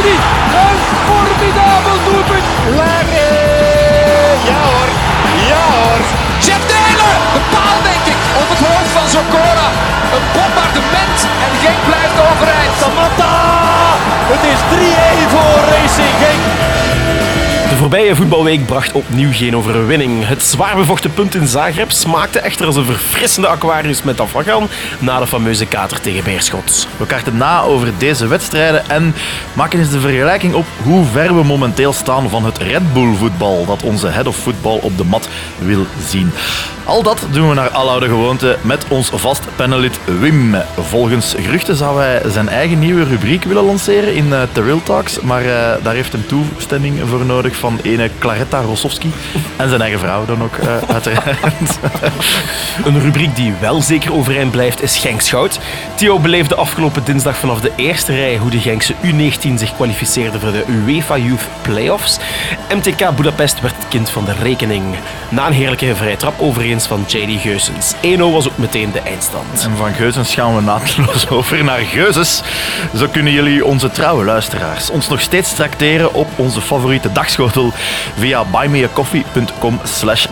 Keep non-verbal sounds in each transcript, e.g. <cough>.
Een formidabel doelpunt. Larry. Ja hoor. Ja hoor. Jeff Taylor. De paal denk ik. Op het hoofd van Zokora. Een bombardement. En Genk blijft overeind. Samatta. Het is 3-1 voor Racing Genk. Voorbije voetbalweek bracht opnieuw geen overwinning. Het zwaar bevochten punt in Zagreb smaakte echter als een verfrissende Aquarius met afwagan na de fameuze kater tegen Beerschot. We karten na over deze wedstrijden en maken eens de vergelijking op hoe ver we momenteel staan van het Red Bull voetbal dat onze head of football op de mat wil zien. Al dat doen we naar aloude gewoonte met ons vast panelid Wim. Volgens geruchten zou hij zijn eigen nieuwe rubriek willen lanceren in uh, The Real Talks, maar uh, daar heeft een toestemming voor nodig van ene Claretta Rossowski en zijn eigen vrouw dan ook, uh, uiteraard. <laughs> Een rubriek die wel zeker overeind blijft is Genk Schout. Theo beleefde afgelopen dinsdag vanaf de eerste rij hoe de Genkse U19 zich kwalificeerde voor de UEFA Youth Playoffs. MTK Budapest werd het kind van de rekening. Na een heerlijke vrije trap overeen van JD Geusens. 1-0 was ook meteen de eindstand. En van Geusens gaan we naadloos <laughs> over naar Geuzes. Zo kunnen jullie, onze trouwe luisteraars, ons nog steeds tracteren op onze favoriete dagschotel via buymeacoffee.com slash.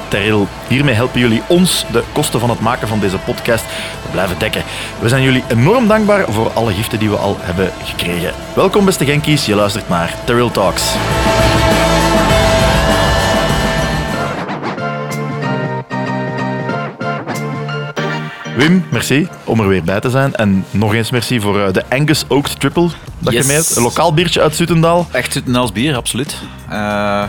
Hiermee helpen jullie ons de kosten van het maken van deze podcast te blijven dekken. We zijn jullie enorm dankbaar voor alle giften die we al hebben gekregen. Welkom beste Genkies, je luistert naar Terrell Talks. Wim, merci om er weer bij te zijn. En nog eens merci voor uh, de Angus Oaked Triple dat Yes. je mee hebt. Een lokaal biertje uit Zutendaal. Echt Zutendaals bier, absoluut. Eh,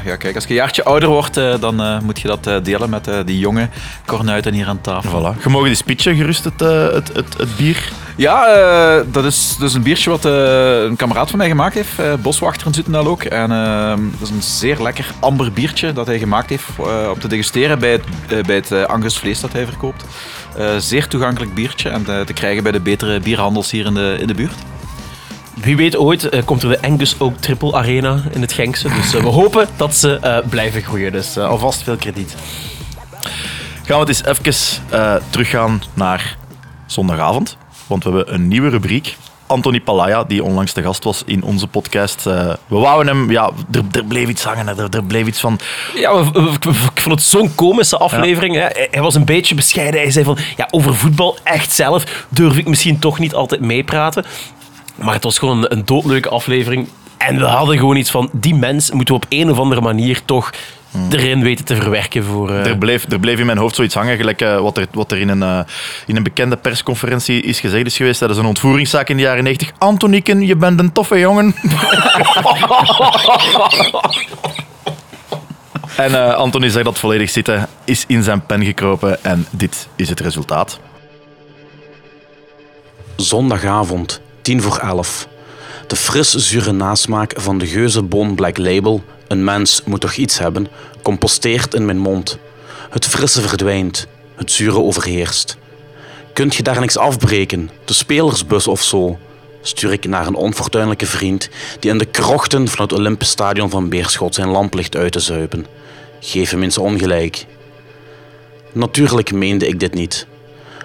ja, kijk, als je een jaartje ouder wordt, eh, dan eh, moet je dat eh, delen met eh, die jonge kornuiten hier aan tafel. Voilà. Je mag die spitje gerust het, eh, het, het, het bier. Ja, eh, dat is dus een biertje wat eh, een kameraad van mij gemaakt heeft. eh, boswachter in Zutendaal ook. En eh, dat is een zeer lekker amber biertje dat hij gemaakt heeft om te degusteren bij het, bij het Angus vlees dat hij verkoopt. Zeer toegankelijk biertje en te, te krijgen bij de betere bierhandels hier in de, in de buurt. Wie weet ooit komt er de Angus Oak Triple Arena in het Genkse. Dus we <laughs> hopen dat ze blijven groeien. Dus alvast veel krediet. Gaan we het eens even teruggaan naar zondagavond. Want we hebben een nieuwe rubriek. Anthony Palaya, die onlangs de gast was in onze podcast. eh, we wouden hem, ja, er, er bleef iets hangen. Er, er bleef iets van. Ja, ik vond het zo'n komische aflevering. Hè. Hij- Hij was een beetje bescheiden. Hij zei van, ja, over voetbal echt zelf durf ik misschien toch niet altijd meepraten. Maar het was gewoon een, een doodleuke aflevering. En we hadden gewoon iets van, die mens moeten we op een of andere manier toch erin weten te verwerken voor... eh, Er bleef, er bleef in mijn hoofd zoiets hangen, gelijk eh, wat er, wat er in, een, eh, in een bekende persconferentie is gezegd is geweest tijdens een ontvoeringszaak in de jaren 90. Antoniken, je bent een toffe jongen. <laughs> en eh Anthony zegt dat volledig zitten, is in zijn pen gekropen en dit is het resultaat. Zondagavond, 10 voor 11. De fris zure nasmaak van de Geuzenbon Black Label, een mens moet toch iets hebben, composteert in mijn mond. Het frisse verdwijnt, het zure overheerst. Kunt je daar niks afbreken, de spelersbus of zo? Stuur ik naar een onfortuinlijke vriend die in de krochten van het Olympisch Stadion van Beerschot zijn lamp ligt uit te zuipen. Geef hem eens ongelijk. Natuurlijk meende ik dit niet.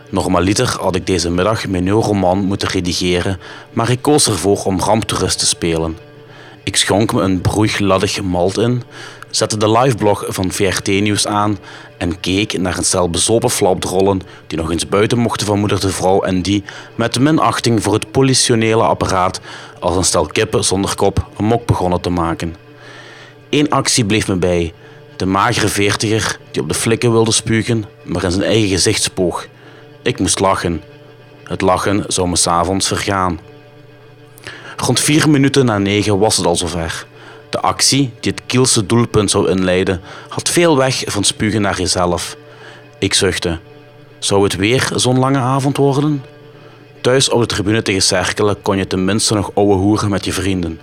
Normaliter had ik deze middag mijn nieuwe roman moeten redigeren, maar ik koos ervoor om ramptoerist te spelen. Ik schonk me een broeigladdig malt in, zette de liveblog van VRT Nieuws aan en keek naar een stel bezopen flapdrollen die nog eens buiten mochten van moeder de vrouw en die, met minachting voor het politionele apparaat, als een stel kippen zonder kop een mok begonnen te maken. Eén actie bleef me bij. De magere veertiger die op de flikken wilde spugen, maar in zijn eigen gezicht spoog. Ik moest lachen. Het lachen zou me s'avonds vergaan. Rond vier minuten na negen was het al zover. De actie, die het Kielse doelpunt zou inleiden, had veel weg van spugen naar jezelf. Ik zuchtte. Zou het weer zo'n lange avond worden? Thuis op de tribune tegen Cerkelen kon je tenminste nog ouwe hoeren met je vrienden.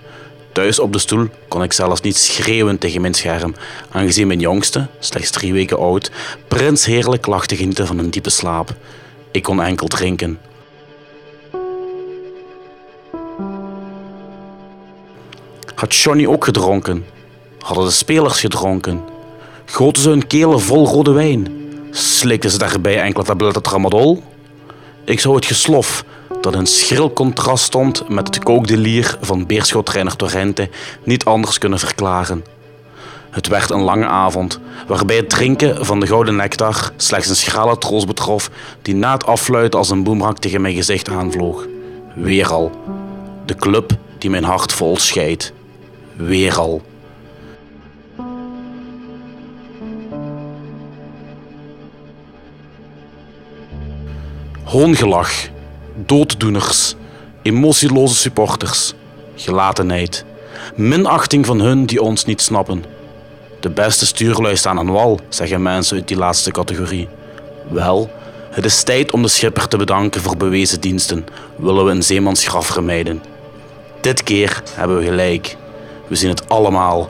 Thuis op de stoel kon ik zelfs niet schreeuwen tegen mijn scherm, aangezien mijn jongste, slechts drie weken oud, prins heerlijk lag te genieten van een diepe slaap. Ik kon enkel drinken. Had Johnny ook gedronken? Hadden de spelers gedronken? Goten ze hun kelen vol rode wijn? Slikten ze daarbij enkele tabletten tramadol? Ik zou het geslof, dat in schril contrast stond met het kookdelier van Beerschot-trainer Torrente, niet anders kunnen verklaren. Het werd een lange avond, waarbij het drinken van de gouden nectar slechts een schrale troost betrof die na het affluiten als een boemerang tegen mijn gezicht aanvloog. Weer al. De club die mijn hart vol scheidt. Weer al. Hoongelach, dooddoeners, emotieloze supporters, gelatenheid, minachting van hun die ons niet snappen. De beste stuurlui staan aan wal, zeggen mensen uit die laatste categorie. Wel, het is tijd om de schipper te bedanken voor bewezen diensten, willen we een zeemansgraf vermijden. Dit keer hebben we gelijk. We zien het allemaal.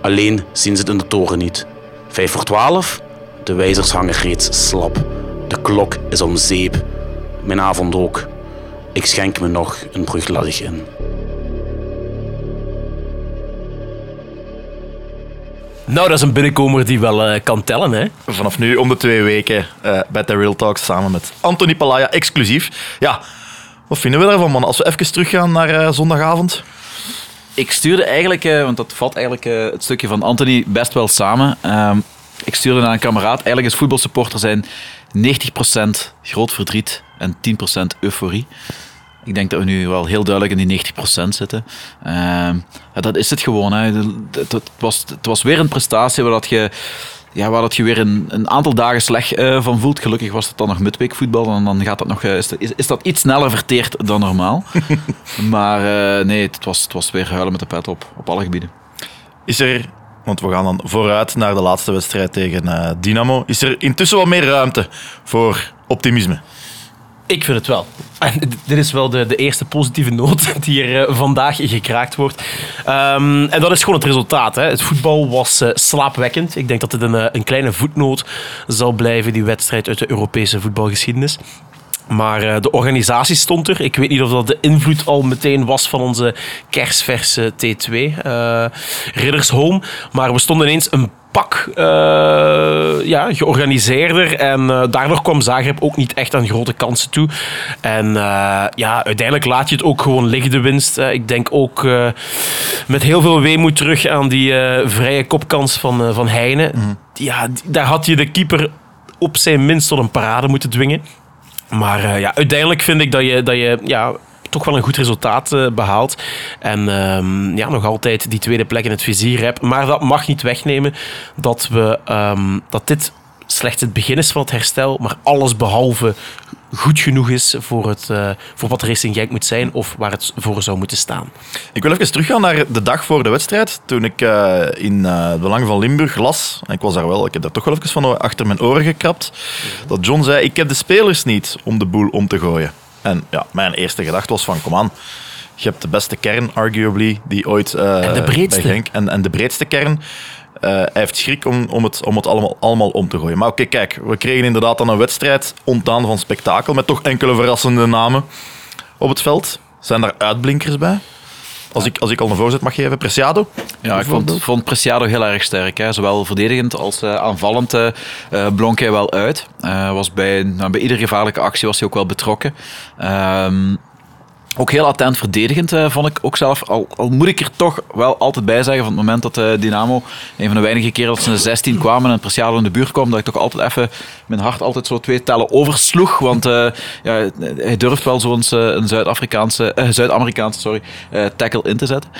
Alleen zien ze het in de toren niet. Vijf voor twaalf? De wijzers hangen reeds slap. De klok is om zeep. Mijn avond ook. Ik schenk me nog een brugladdig in. Nou, dat is een binnenkomer die wel eh, kan tellen, hè? Vanaf nu om de twee weken eh, bij The Real Talks samen met Anthony Palaya exclusief. Ja, wat vinden we daarvan, man? Als we even teruggaan naar eh, zondagavond. Ik stuurde eigenlijk, eh, want dat vat eigenlijk eh, het stukje van Anthony best wel samen. Ehm, ik stuurde naar een kameraad. Eigenlijk is voetbalsupporter zijn 90% groot verdriet en 10% euforie. Ik denk dat we nu wel heel duidelijk in die 90% zitten. Ehm, dat is het gewoon. Hè. Het was, het was weer een prestatie waar dat je ja, waar dat je weer een, een aantal dagen slecht eh, van voelt. Gelukkig was het dan nog midweekvoetbal en dan gaat dat nog, eh, is, dat- is, dat iets sneller verteerd dan normaal. <laughs> maar eh, nee, het was, het was weer huilen met de pet op, op alle gebieden. Is er, want we gaan dan vooruit naar de laatste wedstrijd tegen Dynamo, is er intussen wat meer ruimte voor optimisme? Ik vind het wel. En dit is wel de, de eerste positieve noot <laughs> die er eh, vandaag gekraakt wordt. Ehm, en dat is gewoon het resultaat. Hè. Het voetbal was eh, slaapwekkend. Ik denk dat het een, eh, een kleine voetnoot zal blijven, die wedstrijd uit de Europese voetbalgeschiedenis. Maar de organisatie stond er. Ik weet niet of dat de invloed al meteen was van onze kersverse T2, eh Ridders Home. Maar we stonden ineens een pak eh, ja, georganiseerder. En eh, daardoor kwam Zagreb ook niet echt aan grote kansen toe. En eh, ja, uiteindelijk laat je het ook gewoon liggen, de winst. Ik denk ook met heel veel weemoed terug aan die vrije kopkans van, van Heine. Ja, die- daar had je de keeper op zijn minst tot een parade moeten dwingen. Maar ja, uiteindelijk vind ik dat je, dat je ja, toch wel een goed resultaat eh, behaalt. En ehm, ja, nog altijd die tweede plek in het vizier hebt. Maar dat mag niet wegnemen dat, we, ehm, dat dit slechts het begin is van het herstel. Maar alles behalve goed genoeg is voor, het, eh, voor wat Racing Genk moet zijn. Of waar het voor zou moeten staan. Ik wil even teruggaan naar de dag voor de wedstrijd. Toen ik eh, in Belang van Limburg las, en ik was daar wel, ik heb daar toch wel even van achter mijn oren gekrapt, dat John zei, ik heb de spelers niet om de boel om te gooien. En ja, mijn eerste gedachte was van, kom aan, je hebt de beste kern, arguably, die ooit... eh, En de breedste. bij Genk- en, en de breedste kern. Eh, hij heeft schrik om, om het, om het allemaal, allemaal om te gooien. Maar oké, kijk, we kregen inderdaad dan een wedstrijd ontdaan van spektakel, met toch enkele verrassende namen op het veld. Zijn daar uitblinkers bij? Als ik, als ik al een voorzet mag geven, Preciado. Ja, ik vond, vond Preciado heel erg sterk. Hè. Zowel verdedigend als eh, aanvallend eh, blonk hij wel uit. Was bij, nou, bij iedere gevaarlijke actie was hij ook wel betrokken. Ehm, ook heel attent verdedigend eh, vond ik ook zelf. Al, al moet ik er toch wel altijd bij zeggen van het moment dat eh, Dynamo, een van de weinige keren dat ze de 16 kwamen en Preciado in de buurt kwam, dat ik toch altijd even mijn hart altijd zo twee tellen oversloeg. Want eh, ja, hij durft wel zo'n eh, een Zuid-Afrikaanse, Zuid-Amerikaanse sorry, tackle in te zetten.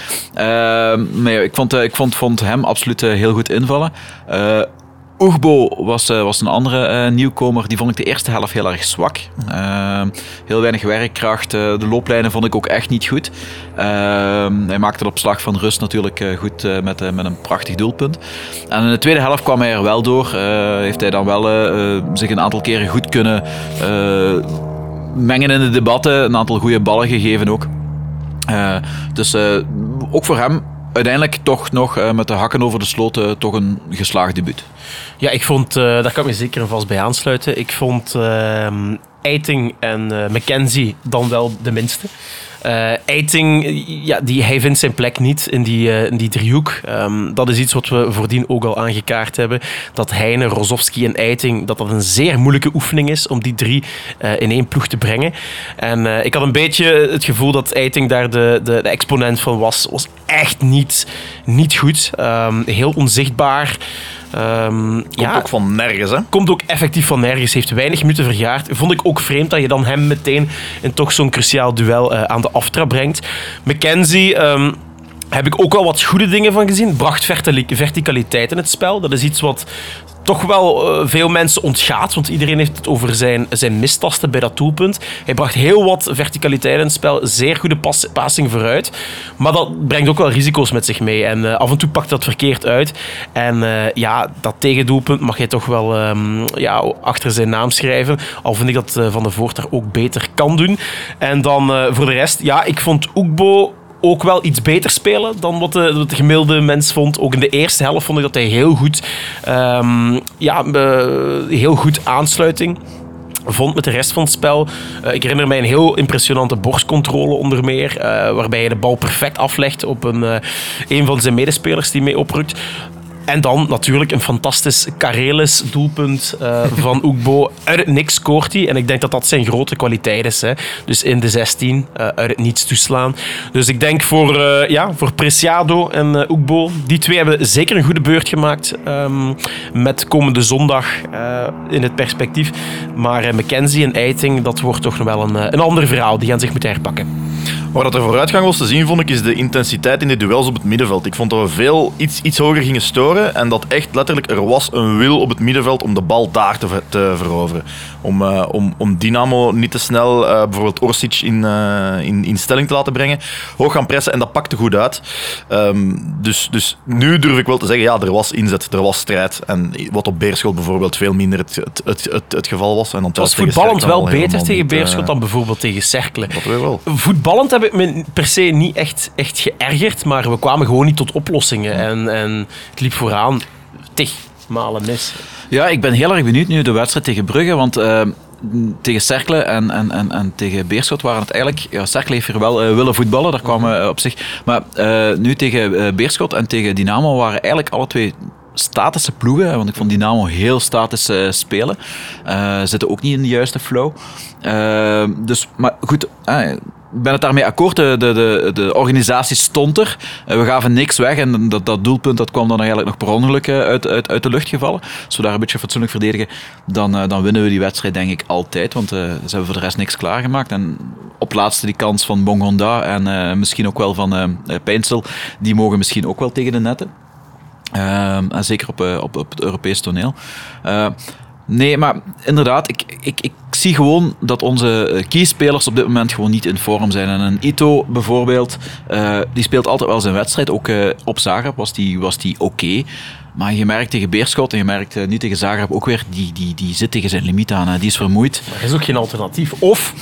Maar ik, vond, ik vond, vond hem absoluut heel goed invallen. Oegbo was, eh, was een andere eh, nieuwkomer. Die vond ik de eerste helft heel erg zwak. Ehm, heel weinig werkkracht. Eh, de looplijnen vond ik ook echt niet goed. Ehm, hij maakte het op slag van rust natuurlijk goed met, met een prachtig doelpunt. En in de tweede helft kwam hij er wel door. Heeft hij dan wel zich een aantal keren goed kunnen mengen in de debatten. Een aantal goede ballen gegeven ook. Dus ook voor hem uiteindelijk toch nog eh, met de hakken over de sloot eh, toch een geslaagd debuut. Ja, ik vond, eh, daar kan ik me zeker en vast bij aansluiten. Ik vond ehm Eiting en McKenzie dan wel de minste. Eh, Eiting, ja, die, hij vindt zijn plek niet in die, eh, die driehoek. Ehm, dat is iets wat we voordien ook al aangekaart hebben. Dat Heine, Rozovski en Eiting, dat dat een zeer moeilijke oefening is om die drie eh, in één ploeg te brengen. En eh, ik had een beetje het gevoel dat Eiting daar de, de, de exponent van was. Was echt niet, niet goed. Ehm, heel onzichtbaar. Ehm, Komt ja, ook van nergens, hè? komt ook effectief van nergens. Heeft weinig minuten vergaard. Vond ik ook vreemd dat je dan hem meteen in toch zo'n cruciaal duel eh, aan de aftrap brengt. McKenzie. ehm, heb ik ook wel wat goede dingen van gezien. Bracht verticaliteit in het spel. Dat is iets wat toch wel eh, veel mensen ontgaat. Want iedereen heeft het over zijn, zijn mistasten bij dat doelpunt. Hij bracht heel wat verticaliteit in het spel. Zeer goede pas, passing vooruit. Maar dat brengt ook wel risico's met zich mee. En eh, af en toe pakt dat verkeerd uit. En eh, ja, dat tegendoelpunt mag hij toch wel ehm, ja, achter zijn naam schrijven. Al vind ik dat Van de Voort ook beter kan doen. En dan voor de rest, ja, ik vond Oekbo ook wel iets beter spelen dan wat de, de gemiddelde mens vond. Ook in de eerste helft vond ik dat hij heel goed, ehm, ja, heel goed aansluiting vond met de rest van het spel. Eh, ik herinner mij een heel impressionante borstcontrole onder meer, eh, waarbij hij de bal perfect aflegt op een, eh, een van zijn medespelers die mee oprukt. En dan natuurlijk een fantastisch Karelis doelpunt eh, <laughs> van Oekbo. Het niks scoort hij. En ik denk dat dat zijn grote kwaliteit is. Hè. Dus in de 16 eh, uit het niets toeslaan. Dus ik denk voor, eh, ja, voor Preciado en eh Oekbo. Die twee hebben zeker een goede beurt gemaakt. ehm, met komende zondag eh, in het perspectief. Maar eh, McKenzie en Eiting, dat wordt toch nog wel een, eh, een ander verhaal. Die gaan zich moeten herpakken. Waar dat er vooruitgang was te zien, vond ik, is de intensiteit in de duels op het middenveld. Ik vond dat we veel iets, iets hoger gingen storen en dat echt letterlijk er was een wil op het middenveld om de bal daar te, ver- te veroveren. Om, eh, om, om Dynamo niet te snel eh, bijvoorbeeld Orsic in, eh, in, in stelling te laten brengen. Hoog gaan pressen en dat pakte goed uit. Ehm, dus, dus nu durf ik wel te zeggen, ja, er was inzet, er was strijd. En wat op Beerschot bijvoorbeeld veel minder het, het, het, het, het geval was. En dan Het was voetballend wel beter tegen Beerschot dan bijvoorbeeld tegen Cercle. Dat wel. Voetballend heb me per se niet echt, echt geërgerd, maar we kwamen gewoon niet tot oplossingen. En, en het liep vooraan tig malen mis. Ja, ik ben heel erg benieuwd nu de wedstrijd tegen Brugge, want eh, tegen Cercle en, en, en, en tegen Beerschot waren het eigenlijk... Ja, Cercle heeft hier wel eh, willen voetballen, daar kwamen op zich... Maar eh, nu tegen Beerschot en tegen Dynamo waren eigenlijk alle twee statische ploegen, want ik vond Dynamo heel statisch spelen. Eh, zitten ook niet in de juiste flow. Dus, maar goed, ben het daarmee akkoord. De, de, de, organisatie stond er. Eh, we gaven niks weg. En dat, dat doelpunt dat kwam dan eigenlijk nog per ongeluk eh, uit, uit, uit de lucht gevallen. Als we daar een beetje fatsoenlijk verdedigen, dan, eh, dan winnen we die wedstrijd denk ik altijd. Want eh, ze hebben voor de rest niks klaargemaakt. En op laatste die kans van Bongonda en misschien ook wel van eh, Pijnsel, die mogen misschien ook wel tegen de netten. Ehm, en zeker op, op, op het Europees toneel. Nee, maar inderdaad, ik, ik, ik zie gewoon dat onze eh, keyspelers op dit moment gewoon niet in vorm zijn. En een Ito bijvoorbeeld, eh, die speelt altijd wel zijn wedstrijd. Ook eh, op Zagreb was die, was die oké. Maar je merkt tegen Beerschot en je merkt nu tegen Zagreb ook weer, die, die, die zit tegen zijn limiet aan. hè. Die is vermoeid. Maar er is ook geen alternatief. Of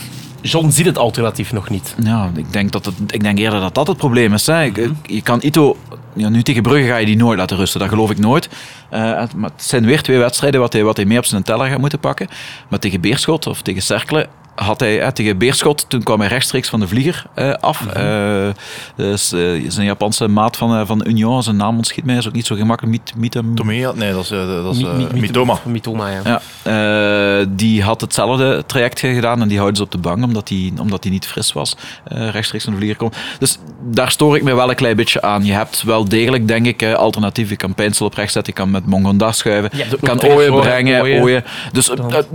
John ziet het alternatief nog niet. Ja, ik denk, dat het, ik denk eerder dat dat het probleem is. Hè. Ik- Je kan Ito... Ja, nu tegen Brugge ga je die nooit laten rusten, dat geloof ik nooit. Eh, het- maar het zijn weer twee wedstrijden wat hij, wat hij mee op zijn teller gaat moeten pakken. Maar tegen Beerschot of tegen Cercle had hij eh, tegen Beerschot, toen kwam hij rechtstreeks van de vlieger eh, af. Eh, dus, eh, is een Japanse maat van, eh, van Union, zijn naam ontschiet mij, is ook niet zo gemakkelijk. Miet, Miet, Tomea? Nee, dat is, eh, dat is Mi- mi- eh, mi- Mitoma. Mitoma, ja. ja, eh, die had hetzelfde traject gedaan en die houden ze op de bank omdat hij omdat die niet fris was. eh, rechtstreeks naar de vlieger komt. Dus daar stoor ik me wel een klein beetje aan. Je hebt wel degelijk, denk ik, eh, alternatief. Je kan Pijnsel op rechts zetten, je kan met Mongonda schuiven, Je kan Tresor, brengen. Ooyen. Dus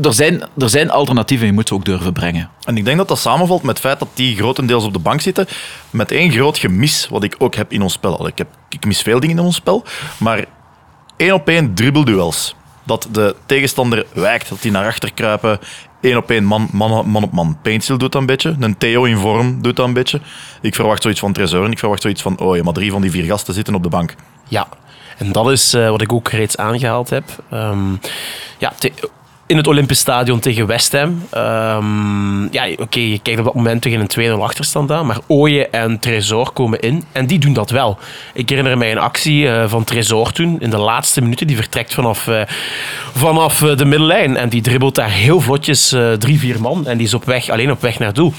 er, zijn, er zijn alternatieven, je moet ze ook durven brengen. En ik denk dat dat samenvalt met het feit dat die grotendeels op de bank zitten. Met één groot gemis, wat ik ook heb in ons spel. Al, Ik, heb, ik mis veel dingen in ons spel. Maar één op één dribbelduels. Dat de tegenstander wijkt, dat die naar achter kruipen. Één op één, man, man, man op man. Paintstil doet dat een beetje. Een Theo in vorm doet dat een beetje. Ik verwacht zoiets van Tresor en ik verwacht zoiets van... Oh ja, maar drie van die vier gasten zitten op de bank. Ja, en dat is eh, wat ik ook reeds aangehaald heb. Ehm, ja, in het Olympisch Stadion tegen West Ham. Ehm, ja, oké, je kijkt op dat moment tegen een 2-0 achterstand aan, maar Ooyen en Tresor komen in en die doen dat wel. Ik herinner mij een actie eh, van Tresor toen, in de laatste minuten, die vertrekt vanaf, eh, vanaf eh, de middellijn en die dribbelt daar heel vlotjes eh, drie, vier man en die is op weg, alleen op weg naar doel.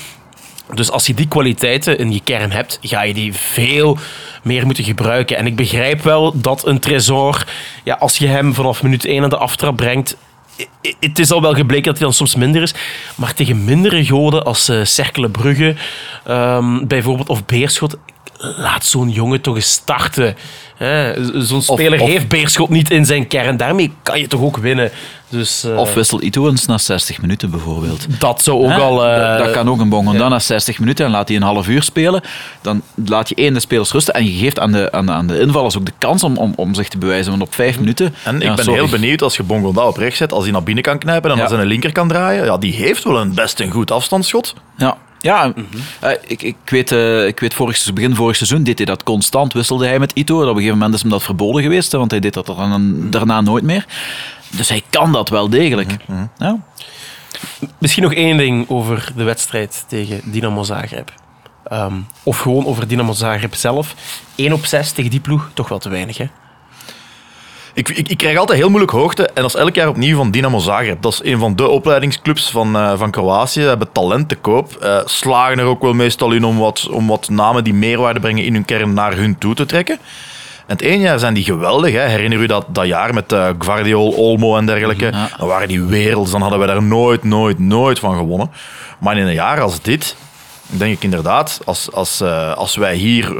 Dus als je die kwaliteiten in je kern hebt, ga je die veel meer moeten gebruiken. En ik begrijp wel dat een Tresor, ja, als je hem vanaf minuut 1 aan de aftrap brengt, het is al wel gebleken dat hij dan soms minder is. Maar tegen mindere goden als Cercle Brugge ehm, bijvoorbeeld, of Beerschot, laat zo'n jongen toch eens starten. Zo'n speler of- heeft Beerschot niet in zijn kern. Daarmee kan je toch ook winnen. Dus, eh, Of wissel Ito eens na 60 minuten bijvoorbeeld. dat zou ook al... eh, dat, dat kan ook een Bongonda na 60 minuten en laat hij een half uur spelen. Dan laat je één de spelers rusten en je geeft aan de, aan de, aan de invallers ook de kans om, om, om zich te bewijzen. Want op vijf minuten... En ik ben sorry. heel benieuwd als je Bongonda op rechts zet, als hij naar binnen kan knijpen en Ja. als hij een linker kan draaien. Ja, die heeft wel een best een goed afstandsschot. Ja, ja eh, ik, ik, weet, eh, ik weet vorig, begin vorig seizoen deed hij dat constant, wisselde hij met Ito. Op een gegeven moment is hem dat verboden geweest, want hij deed dat dan, daarna nooit meer. Dus hij kan dat wel degelijk. Ja. Misschien nog één ding over de wedstrijd tegen Dynamo Zagreb. Ehm, of gewoon over Dynamo Zagreb zelf. 1 op 6 tegen die ploeg, toch wel te weinig, hè? Ik, ik, ik krijg altijd heel moeilijk hoogte en dat is elk jaar opnieuw van Dynamo Zagreb. Dat is een van de opleidingsclubs van, eh, van Kroatië. Ze hebben talent te koop. eh, slagen er ook wel meestal in om wat, om wat namen die meerwaarde brengen in hun kern naar hun toe te trekken. En het ene jaar zijn die geweldig. Hè. Herinner u dat, dat jaar met eh Guardiol, Olmo en dergelijke? Dan waren die werelds. Dan hadden we daar nooit, nooit, nooit van gewonnen. Maar in een jaar als dit, denk ik inderdaad, als, als, als wij hier...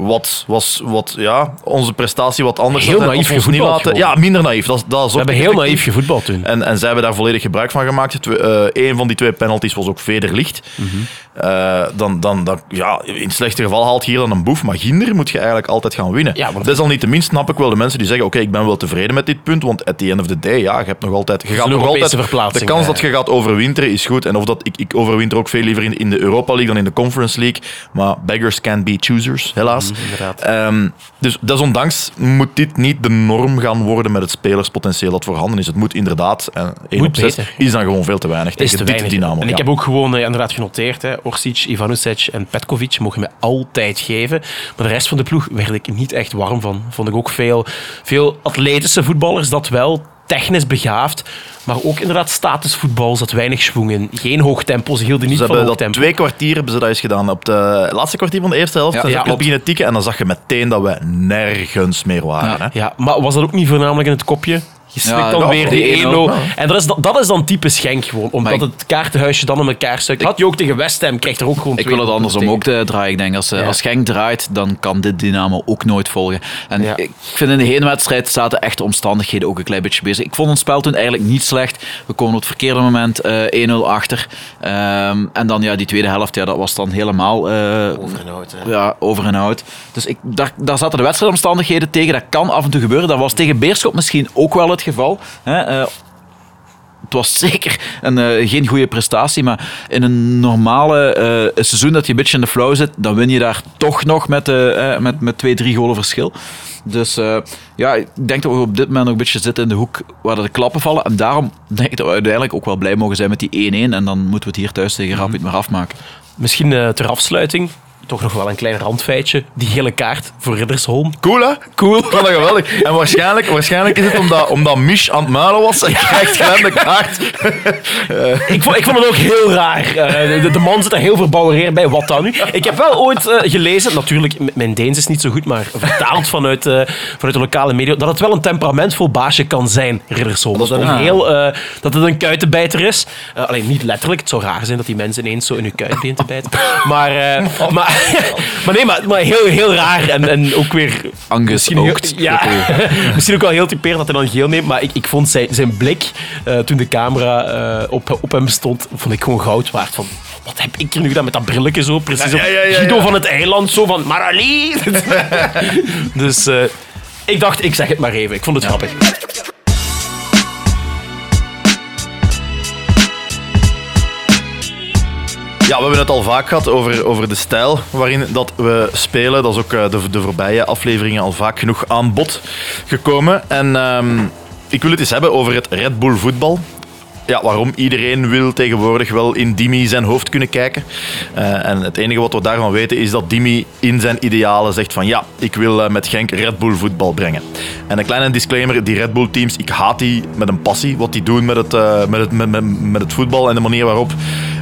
eh, wat was wat, ja, onze prestatie wat anders Heel naïef ons niet gevoetbald laten. Ja, minder naïef. Dat, dat is We hebben heel naïef gevoetbald toen. En, en zij hebben daar volledig gebruik van gemaakt. Twee, eh, een van die twee penalties was ook vederlicht. Mhm. Eh, dan, dan, dan, ja, in het slechte geval haalt hier dan een boef. Maar Ginder moet je eigenlijk altijd gaan winnen. Ja, want- Desalniettemin snap ik wel de mensen die zeggen: Oké, ik ben wel tevreden met dit punt. Want at the end of the day, ja, je hebt nog altijd. Je gaat nog altijd de kans ja. dat je gaat overwinteren is goed. En of dat, ik, ik overwinter ook veel liever in, in de Europa League dan in de Conference League. Maar beggars can't be choosers, helaas. Mhm, inderdaad. Ehm, dus desondanks moet dit niet de norm gaan worden met het spelerspotentieel dat voorhanden is. Het moet inderdaad, en 1 Moet op 6 beter. is dan gewoon veel te weinig tegen te dit weinig. Dynamo. En ik heb ook gewoon eh, inderdaad genoteerd, hè, Orsic, Ivanovic en Petkovic mogen me altijd geven. Maar de rest van de ploeg werd ik niet echt warm van. Vond ik ook veel, veel atletische voetballers, dat wel technisch begaafd. Maar ook inderdaad statusvoetbal, zat weinig schwung in. Geen hoog tempo, ze hielden niet Ze van hoog tempo. twee kwartier hebben ze dat eens gedaan. Op de laatste kwartier van de eerste helft Ja, zijn ja, beginnen tikken en dan zag je meteen dat we nergens meer waren. Ja. Hè? Ja, maar was dat ook niet voornamelijk in het kopje? Je slikt Ja, dan weer die die 1-0. 1-0. En dat is, dan- dat is dan type Schenk gewoon. Omdat ik- het kaartenhuisje dan in elkaar stuikt. Had je ook tegen West Ham, krijgt er ook gewoon Ik wil het andersom tegen. ook eh, draaien. Ik denk als, eh, Ja. als Genk draait, dan kan dit Dynamo ook nooit volgen. En Ja. ik vind in de heenwedstrijd zaten echt de omstandigheden ook een klein beetje bezig. Ik vond ons spel toen eigenlijk niet slecht. We komen op het verkeerde moment eh 1-0 achter. Ehm, en dan ja, die tweede helft, ja, dat was dan helemaal eh, hè. ja, over en out. Dus ik, daar, daar zaten de wedstrijdomstandigheden tegen. Dat kan af en toe gebeuren. Dat was tegen Beerschot misschien ook wel het geval. Hè? Eh, het was zeker een, eh, geen goede prestatie, maar in een normale eh, seizoen dat je een beetje in de flow zit, dan win je daar toch nog met, eh, met, met twee, drie golen verschil. Dus ja, ik denk dat we op dit moment nog een beetje zitten in de hoek waar de klappen vallen. En daarom denk ik dat we uiteindelijk ook wel blij mogen zijn met die 1-1. En dan moeten we het hier thuis tegen Rapid maar afmaken. Misschien ter afsluiting, toch nog wel een klein randfeitje. Die gele kaart voor Riddersholm. Cool, hè? Cool. Vond dat geweldig. En waarschijnlijk, waarschijnlijk is het omdat, omdat Mich aan het muilen was en krijgt Glenn de kaart. <laughs> Ik vond, ik vond het ook heel raar. Eh, de, de man zit er heel verbouwereerd bij. Wat dan nu? Ik heb wel ooit eh, gelezen, natuurlijk, mijn Deens is niet zo goed, maar vertaald vanuit, eh, vanuit de lokale media, dat het wel een temperamentvol baasje kan zijn, Riddersholm. Dat, het een, heel, dat het een kuitenbijter is. Alleen niet letterlijk. Het zou raar zijn dat die mensen ineens zo in hun kuit te bijten. Maar, <laughs> maar, <laughs> maar nee, maar, maar heel, heel raar. En, en ook weer Angus oogt. ja, <laughs> misschien ook wel heel typerend dat hij dan geel neemt. Maar ik, ik vond zijn, zijn blik eh, toen de camera eh, op, op hem stond, vond ik gewoon goud waard. Van, wat heb ik hier nu gedaan met dat brilletje zo? Precies Ja, Guido van het eiland, zo van Marali. <laughs> dus eh, ik dacht, ik zeg het maar even. Ik vond het grappig. Ja, we hebben het al vaak gehad over, over de stijl waarin dat we spelen. Dat is ook eh, de, de voorbije afleveringen al vaak genoeg aan bod gekomen. En ehm, ik wil het eens hebben over het Red Bull voetbal. Ja, waarom iedereen wil tegenwoordig wel in Dimi zijn hoofd kunnen kijken. Eh, en het enige wat we daarvan weten is dat Dimi in zijn idealen zegt van ja, ik wil eh, met Genk Red Bull voetbal brengen. En een kleine disclaimer, die Red Bull teams, ik haat die met een passie. Wat die doen met het, met, met, met het voetbal en de manier waarop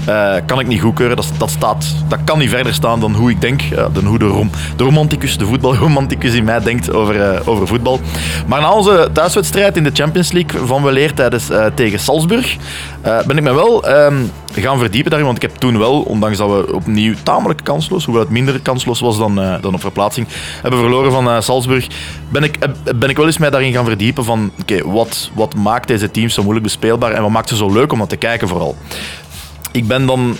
eh, kan ik niet goedkeuren. Dat, dat, staat, dat kan niet verder staan dan hoe ik denk, eh, dan hoe de, rom, de romanticus, de voetbalromanticus in mij denkt over, eh, over voetbal. Maar na onze thuiswedstrijd in de Champions League van weleer tijdens, tegen Salzburg, ben ik me wel ehm, gaan verdiepen daarin. Want ik heb toen wel, ondanks dat we opnieuw tamelijk kansloos, hoewel het minder kansloos was dan, dan op verplaatsing, hebben verloren van Salzburg, ben ik, ben ik wel eens mij daarin gaan verdiepen van oké, wat, wat maakt deze teams zo moeilijk bespeelbaar en wat maakt ze zo leuk om dat te kijken vooral. Ik ben dan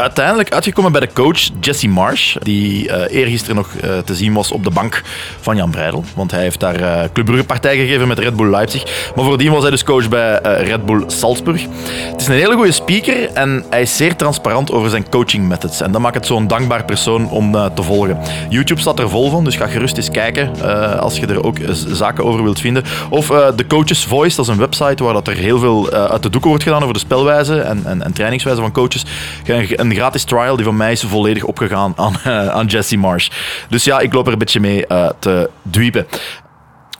uiteindelijk uitgekomen bij de coach Jesse Marsh, die uh, eergisteren nog uh, te zien was op de bank van Jan Breidel. Want hij heeft daar uh, Club Brugge partij gegeven met Red Bull Leipzig. Maar voordien was hij dus coach bij Red Bull Salzburg. Het is een hele goede speaker en hij is zeer transparant over zijn coaching methods. En dat maakt het zo'n dankbaar persoon om te volgen. YouTube staat er vol van, dus ga gerust eens kijken als je er ook zaken over wilt vinden. Of The Coaches Voice, dat is een website waar dat er heel veel uit de doeken wordt gedaan over de spelwijze en, en, en trainingswijze van coaches. Een een gratis trial die van mij is volledig opgegaan aan, uh, <laughs> aan Jesse Marsh. Dus ja, ik loop er een beetje mee uh, te dwiepen.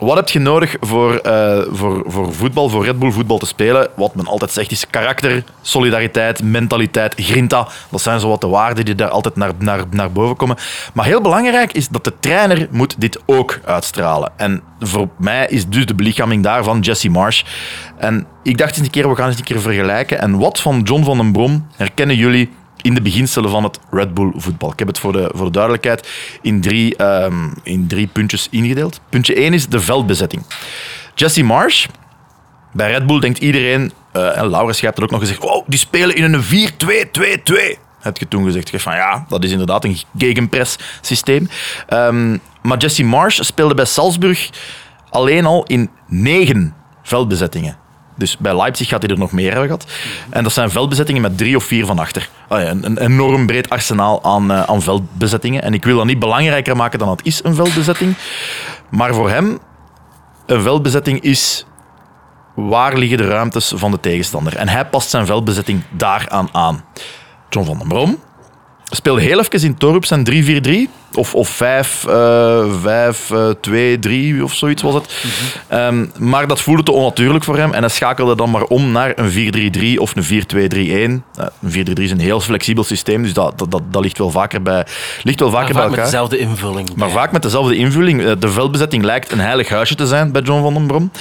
Wat heb je nodig voor, uh, voor, voor voetbal, voor Red Bull voetbal te spelen? Wat men altijd zegt is karakter, solidariteit, mentaliteit, grinta. Dat zijn zo wat de waarden die daar altijd naar, naar, naar boven komen. Maar heel belangrijk is dat de trainer moet dit ook uitstralen. En voor mij is dus de belichaming daarvan Jesse Marsh. En ik dacht eens een keer, we gaan eens een keer vergelijken. En wat van John van den Brom herkennen jullie in de beginselen van het Red Bull voetbal. Ik heb het voor de, voor de duidelijkheid in drie, um, in drie puntjes ingedeeld. Puntje 1 is de veldbezetting. Jesse Marsh, bij Red Bull denkt iedereen, uh, en Laurens, hebt het ook nog gezegd, die spelen in een 4-2-2-2. Heb je toen gezegd van ja, dat is inderdaad een gegenpress systeem. Um, maar Jesse Marsh speelde bij Salzburg alleen al in negen veldbezettingen. Dus bij Leipzig gaat hij er nog meer hebben gehad. En dat zijn veldbezettingen met drie of vier van achter. Een, een, enorm breed arsenaal aan, uh, aan veldbezettingen. En ik wil dat niet belangrijker maken dan het is, een veldbezetting. Maar voor hem, een veldbezetting is waar liggen de ruimtes van de tegenstander. En hij past zijn veldbezetting daaraan aan. John van den Brom speelde heel even in Torup zijn 3-4-3. Of, of 5, uh, 5 uh, 2, 3 of zoiets was het. Mm -hmm. um, maar dat voelde te onnatuurlijk voor hem. En hij schakelde dan maar om naar een 4-3-3 of een 4-2-3-1. Uh, een 4-3 is een heel flexibel systeem, dus dat, dat, dat, dat ligt wel vaker bij, ligt wel vaker maar bij vaak elkaar. met dezelfde invulling. Maar ja. vaak met dezelfde invulling. De veldbezetting lijkt een heilig huisje te zijn bij John van den Brom.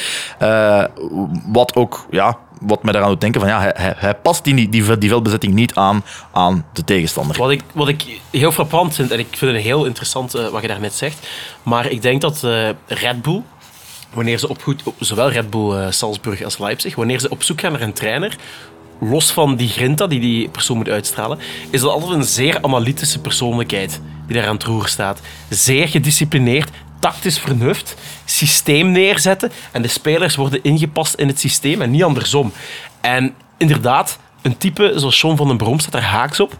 Wat ook, ja, wat mij daaraan doet denken van ja, hij, hij, past die, die, die veldbezetting niet aan aan de tegenstander. Wat ik, wat ik heel frappant vind, en ik vind het heel interessant uh, wat je daarnet zegt, maar ik denk dat uh, Red Bull, wanneer ze op goed, zowel Red Bull uh, Salzburg als Leipzig, wanneer ze op zoek gaan naar een trainer, los van die grinta die die persoon moet uitstralen, is dat altijd een zeer analytische persoonlijkheid die daar aan het roer staat. Zeer gedisciplineerd, tactisch vernuft, systeem neerzetten en de spelers worden ingepast in het systeem en niet andersom. En inderdaad, een type zoals John van den Brom staat er haaks op.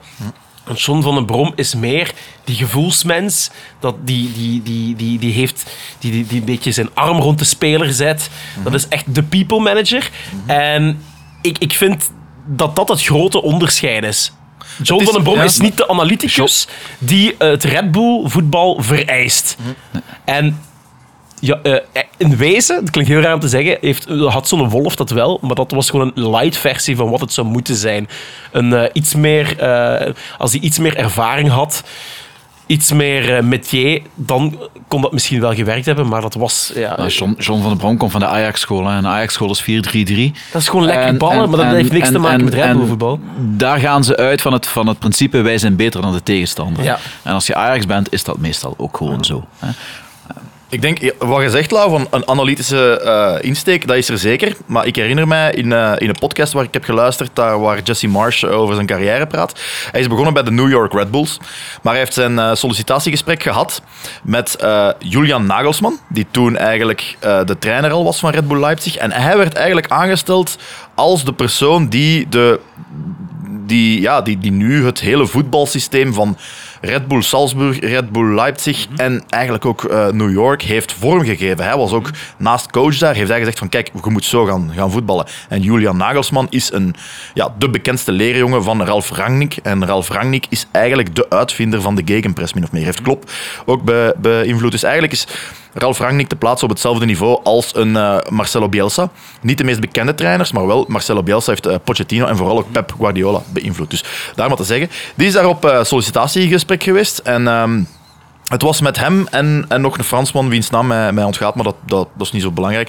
Want John van den Brom is meer die gevoelsmens, dat die, die, die, die, die, heeft, die, die, die een beetje zijn arm rond de speler zet. Dat is echt de people manager. En ik, ik vind dat dat het grote onderscheid is. John is- van den Brom ja. is niet de analyticus die het Red Bull voetbal vereist. En ja, eh, in wezen, dat klinkt heel raar om te zeggen, heeft, had zo'n Wolf dat wel, maar dat was gewoon een light versie van wat het zou moeten zijn. Een, eh, iets meer, eh, als hij iets meer ervaring had, iets meer eh, métier, dan kon dat misschien wel gewerkt hebben, maar dat was... Ja, Nou, John, John van den Brom komt van de Ajax-school. En de Ajax-school is 4-3-3. dat is gewoon lekker En- ballen, en- maar dat en- heeft niks te en- maken en- met Red voetbal. Daar gaan ze uit van het, van het principe wij zijn beter dan de tegenstander. Ja. En als je Ajax bent, is dat meestal ook gewoon zo. Hè. Ik denk, wat je zegt, Lau, van een analytische eh, insteek, dat is er zeker. Maar ik herinner mij in, eh, in een podcast waar ik heb geluisterd, daar waar Jesse Marsh over zijn carrière praat. Hij is begonnen bij de New York Red Bulls. Maar hij heeft zijn eh, sollicitatiegesprek gehad met Julian Nagelsman, die toen eigenlijk de trainer al was van Red Bull Leipzig. En hij werd eigenlijk aangesteld als de persoon die de die, ja, die, die nu het hele voetbalsysteem van Red Bull Salzburg, Red Bull Leipzig en eigenlijk ook eh, New York heeft vormgegeven. Hij was ook naast coach daar, heeft hij gezegd van kijk, je moet zo gaan, gaan voetballen. En Julian Nagelsman is een, ja, de bekendste leerjongen van Ralf Rangnick. En Ralf Rangnick is eigenlijk de uitvinder van de gegenpress, min of meer. Heeft Klopp ook be- beïnvloed. Dus eigenlijk is Ralf Rangnick te plaatsen op hetzelfde niveau als een eh, Marcelo Bielsa. Niet de meest bekende trainers, maar wel Marcelo Bielsa heeft eh, Pochettino en vooral ook Pep Guardiola beïnvloed. Dus daar maar te zeggen. Die is daar op eh, sollicitatiegesprek geweest en... ehm, het was met hem en, en nog een Fransman, wiens naam mij, mij ontgaat, maar dat, dat, is niet zo belangrijk.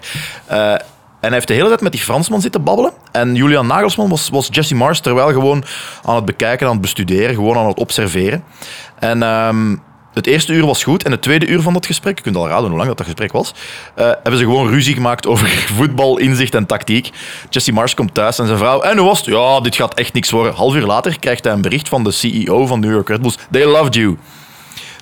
En hij heeft de hele tijd met die Fransman zitten babbelen. En Julian Nagelsman was, was Jesse Mars terwijl gewoon aan het bekijken, aan het bestuderen, gewoon aan het observeren. En ehm, het eerste uur was goed. En het tweede uur van dat gesprek, je kunt al raden hoe lang dat, dat gesprek was, eh, hebben ze gewoon ruzie gemaakt over <laughs> voetbal, inzicht en tactiek. Jesse Mars komt thuis en zijn vrouw. En hoe was het? Ja, dit gaat echt niks worden. Half uur later krijgt hij een bericht van de CEO van New York Red Bulls. They loved you.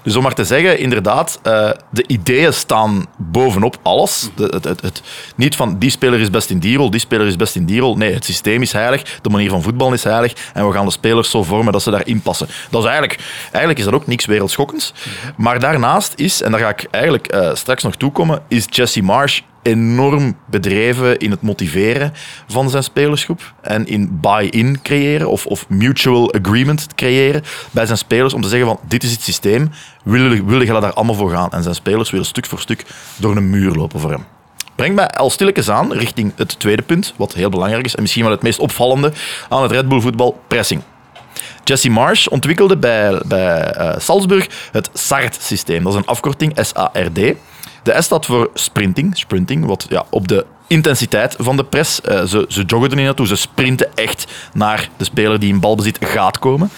Dus om maar te zeggen, inderdaad, eh, de ideeën staan bovenop alles. De, het, het, niet van die speler is best in die rol, die speler is best in die rol. Nee, het systeem is heilig, de manier van voetballen is heilig en we gaan de spelers zo vormen dat ze daarin passen. Dat is eigenlijk, eigenlijk is dat ook niks wereldschokkends. Maar daarnaast is, en daar ga ik eigenlijk eh, straks nog toekomen, is Jesse Marsh enorm bedreven in het motiveren van zijn spelersgroep en in buy-in creëren of, of mutual agreement creëren bij zijn spelers om te zeggen van dit is het systeem, willen jullie daar allemaal voor gaan? En zijn spelers willen stuk voor stuk door een muur lopen voor hem. Brengt mij al stilletjes aan richting het tweede punt, wat heel belangrijk is en misschien wel het meest opvallende aan het Red Bull voetbal, pressing. Jesse Marsh ontwikkelde bij, bij eh, Salzburg het SART-systeem. Dat is een afkorting, S-A-R-D. De S staat voor sprinting, sprinting wat ja, op de intensiteit van de press. eh, ze, ze joggen er niet naartoe, ze sprinten echt naar de speler die in balbezit gaat komen.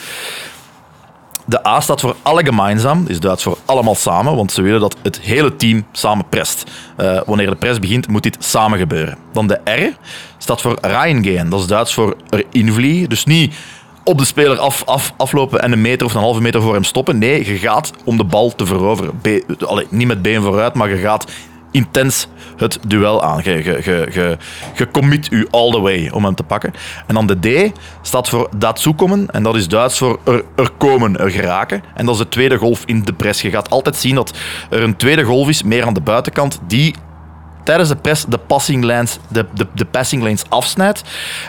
De A staat voor alle gemeinsam, is Duits voor allemaal samen, want ze willen dat het hele team samen prest. Eh, wanneer de press begint, moet dit samen gebeuren. Dan de R staat voor reingehen, dat is Duits voor erin vliegen. Dus niet op de speler af, af, aflopen en een meter of een halve meter voor hem stoppen. Nee, je gaat om de bal te veroveren. Be- niet met been vooruit, maar je gaat intens het duel aan. Je, je, je, commit u all the way om hem te pakken. En dan de D staat voor dazukomen. En dat is Duits voor er, er komen, er geraken. En dat is de tweede golf in de press. Je gaat altijd zien dat er een tweede golf is, meer aan de buitenkant, die tijdens de press de passing lanes, de, de, de passing lanes afsnijdt.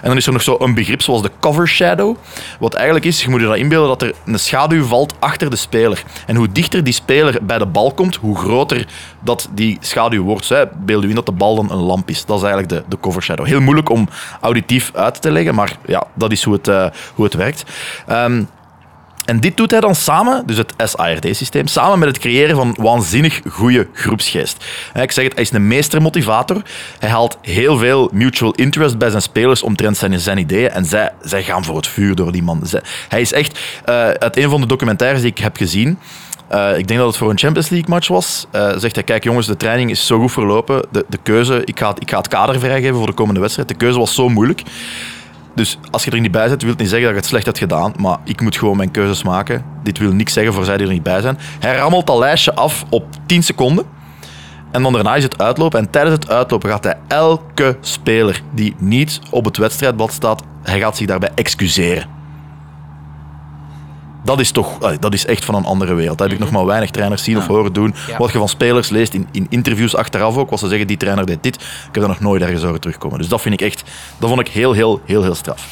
En dan is er nog zo een begrip zoals de cover shadow. Wat eigenlijk is, je moet je dat inbeelden dat er een schaduw valt achter de speler. En hoe dichter die speler bij de bal komt, hoe groter dat die schaduw wordt. Hè. Beeld u in dat de bal dan een lamp is. Dat is eigenlijk de, de cover shadow. Heel moeilijk om auditief uit te leggen, maar ja, dat is hoe het, eh, hoe het werkt. Ehm, en dit doet hij dan samen, dus het SARD-systeem, samen met het creëren van waanzinnig goede groepsgeest. Ik zeg het, hij is een meestermotivator. Hij haalt heel veel mutual interest bij zijn spelers omtrent zijn, zijn ideeën. En zij, zij gaan voor het vuur door die man. Hij is echt, eh, uit een van de documentaires die ik heb gezien, eh, ik denk dat het voor een Champions League match was. eh, zegt hij: Kijk, jongens, de training is zo goed verlopen. De, de keuze, ik ga, ik ga het kader vrijgeven voor de komende wedstrijd. De keuze was zo moeilijk. Dus als je er niet bij zit, wil het niet zeggen dat je het slecht hebt gedaan. Maar ik moet gewoon mijn keuzes maken. Dit wil niks zeggen voor zij die er niet bij zijn. Hij rammelt dat lijstje af op 10 seconden. En dan daarna is het uitlopen. En tijdens het uitlopen gaat hij elke speler die niet op het wedstrijdblad staat, hij gaat zich daarbij excuseren. Dat is toch, dat is echt van een andere wereld. Dat heb ik nog maar weinig trainers zien of horen doen. Wat je van spelers leest in, in interviews achteraf ook, wat ze zeggen, die trainer deed dit. Ik heb dat nog nooit ergens horen terugkomen. Dus dat vind ik echt, dat vond ik heel, heel, heel, heel straf.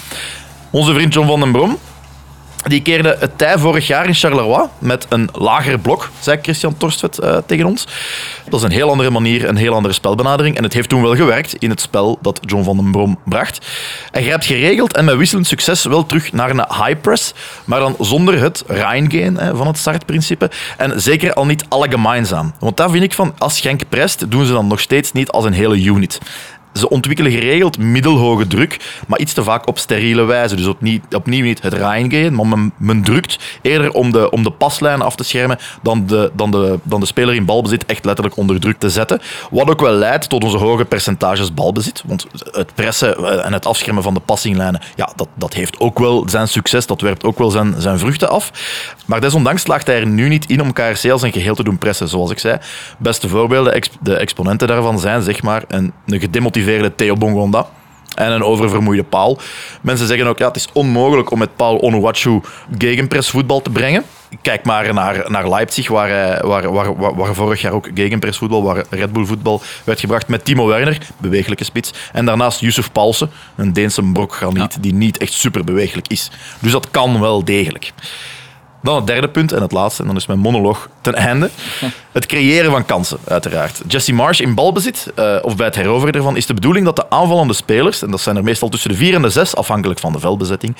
Onze vriend John van den Brom, die keerde het tij vorig jaar in Charleroi met een lager blok, zei Christian Torstvet eh, tegen ons. Dat is een heel andere manier, een heel andere spelbenadering. En het heeft toen wel gewerkt in het spel dat John van den Brom bracht. Hij grijpt geregeld en met wisselend succes wel terug naar een high press, maar dan zonder het reingehen hè, van het startprincipe. En zeker al niet alle gemeinsam. Want daar vind ik van, als Genk prest, doen ze dan nog steeds niet als een hele unit. Ze ontwikkelen geregeld middelhoge druk, maar iets te vaak op steriele wijze. Dus opnieuw, opnieuw niet het reingehen, maar men, men drukt eerder om de, om de paslijn af te schermen dan de, dan, de, dan de speler in balbezit echt letterlijk onder druk te zetten. Wat ook wel leidt tot onze hoge percentages balbezit. Want het pressen eh, en het afschermen van de passinglijnen, ja, dat, dat heeft ook wel zijn succes, dat werpt ook wel zijn, zijn vruchten af. Maar desondanks slaagt hij er nu niet in om KRC als een geheel te doen pressen, zoals ik zei. Beste voorbeelden, de exponenten daarvan zijn zeg maar een, een Theo Bongonda en een oververmoeide Paul. Mensen zeggen ook, ja, het is onmogelijk om met Paul Onuachu gegenpressvoetbal te brengen. Kijk maar naar, naar Leipzig, waar, hij- waar, waar, waar, vorig jaar ook gegenpressvoetbal, waar Red Bull voetbal werd gebracht met Timo Werner, bewegelijke spits. En daarnaast Yusuf Paulsen, een Deense brokgraniet, die niet echt super bewegelijk is. Dus dat kan wel degelijk. Dan het derde punt en het laatste, en dan is mijn monoloog ten einde. <laughs> Het creëren van kansen, uiteraard. Jesse Marsh in balbezit, eh, of bij het heroveren ervan, is de bedoeling dat de aanvallende spelers, en dat zijn er meestal tussen de 4 en de 6, afhankelijk van de veldbezetting,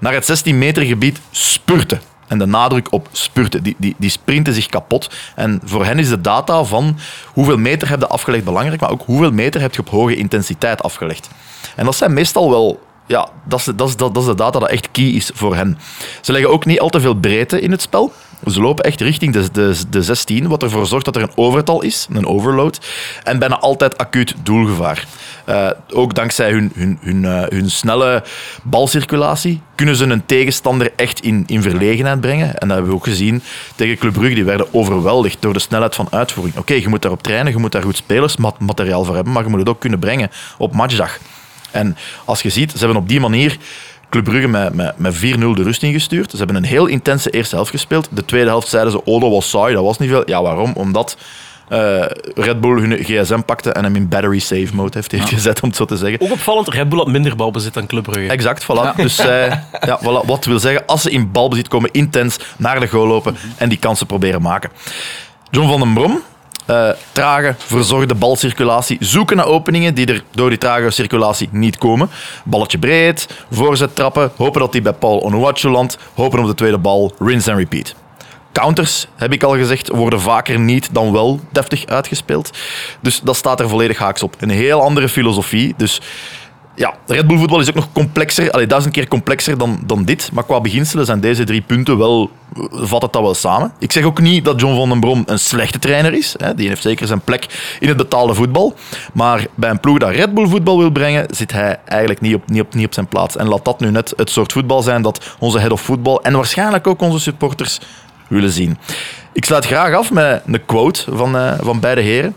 naar het 16 meter gebied spurten. En de nadruk op spurten. Die, die, die sprinten zich kapot. En voor hen is de data van hoeveel meter heb je afgelegd belangrijk, maar ook hoeveel meter heb je op hoge intensiteit afgelegd. En dat zijn meestal wel ja, dat is, dat, is, dat, is de data dat echt key is voor hen. Ze leggen ook niet al te veel breedte in het spel. Ze lopen echt richting de, de, de 16, wat ervoor zorgt dat er een overtal is, een overload. En bijna altijd acuut doelgevaar. Uh, ook dankzij hun, hun, hun, uh, hun snelle balcirculatie kunnen ze een tegenstander echt in, in verlegenheid brengen. En dat hebben we ook gezien tegen Club Brugge. Die werden overweldigd door de snelheid van uitvoering. Oké, je moet daarop trainen, je moet daar goed spelersmateriaal voor hebben, maar je moet het ook kunnen brengen op matchdag. En als je ziet, ze hebben op die manier Club Brugge met, met, met 4-0 de rust ingestuurd. Ze hebben een heel intense eerste helft gespeeld. De tweede helft zeiden ze, oh, dat was saai, dat was niet veel. Ja, waarom? Omdat uh, Red Bull hun gsm pakte en hem in battery save mode heeft, heeft ja. gezet, om het zo te zeggen. Ook opvallend, Red Bull had minder balbezit dan Club Brugge. Exact, voilà. Ja. Dus uh, ja, voilà. wat wil zeggen, als ze in balbezit komen, intens naar de goal lopen en die kansen proberen maken. John van den Brom, uh, trage, verzorgde balcirculatie. Zoeken naar openingen die er door die trage circulatie niet komen. Balletje breed, voorzet trappen. Hopen dat die bij Paul Onuachu landt. Hopen op de tweede bal. Rinse and repeat. Counters, heb ik al gezegd, worden vaker niet dan wel deftig uitgespeeld. Dus dat staat er volledig haaks op. Een heel andere filosofie. Dus ja, Red Bull voetbal is ook nog complexer, allee, duizend keer complexer dan, dan dit. Maar qua beginselen zijn deze drie punten wel, vat het dat wel samen. Ik zeg ook niet dat John van den Brom een slechte trainer is. Hè. Die heeft zeker zijn plek in het betaalde voetbal. Maar bij een ploeg dat Red Bull voetbal wil brengen, zit hij eigenlijk niet op, niet op, niet op zijn plaats. En laat dat nu net het soort voetbal zijn dat onze head of voetbal en waarschijnlijk ook onze supporters willen zien. Ik sluit graag af met een quote van, uh, van beide heren.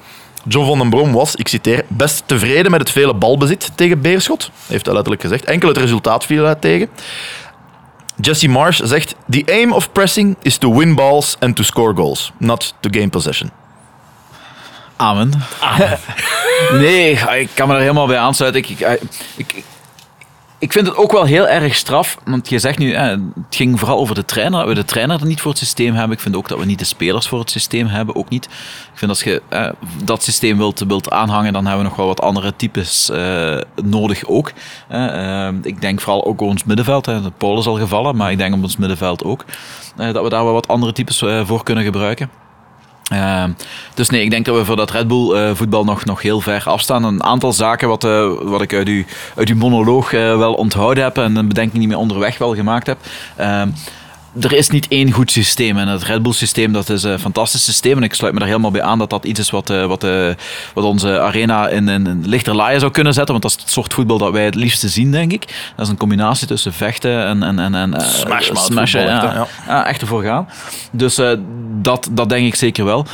John van den Brom was, ik citeer, best tevreden met het vele balbezit tegen Beerschot. Heeft hij letterlijk gezegd. Enkel het resultaat viel uit tegen. Jesse Marsh zegt: The aim of pressing is to win balls and to score goals, not to gain possession. Amen. Amen. <laughs> nee, ik kan me er helemaal bij aansluiten. Ik, ik, ik, ik vind het ook wel heel erg straf, want je zegt nu, eh, het ging vooral over de trainer, dat we de trainer er niet voor het systeem hebben. Ik vind ook dat we niet de spelers voor het systeem hebben, ook niet. Ik vind als je eh, dat systeem wilt, wilt aanhangen, dan hebben we nog wel wat andere types eh, nodig ook. Eh, ik denk vooral ook ons middenveld, de Paul is al gevallen, maar ik denk op ons middenveld ook, eh, dat we daar wel wat andere types eh, voor kunnen gebruiken. Uh, dus nee, ik denk dat we voor dat Red Bull uh, voetbal nog, nog heel ver afstaan. Een aantal zaken wat, uh, wat ik uit uit uw monoloog wel onthouden heb en een bedenking die me onderweg wel gemaakt heb. Er is niet één goed systeem. En het Red Bull systeem dat is een fantastisch systeem. En ik sluit me er helemaal bij aan dat dat iets is wat, wat, wat onze arena in, in lichter laaien zou kunnen zetten. Want dat is het soort voetbal dat wij het liefste zien, denk ik. Dat is een combinatie tussen vechten en, en, en, en Smash, smashen. Ja, ja. ja, echt ervoor gaan. Dus dat, dat denk ik zeker wel.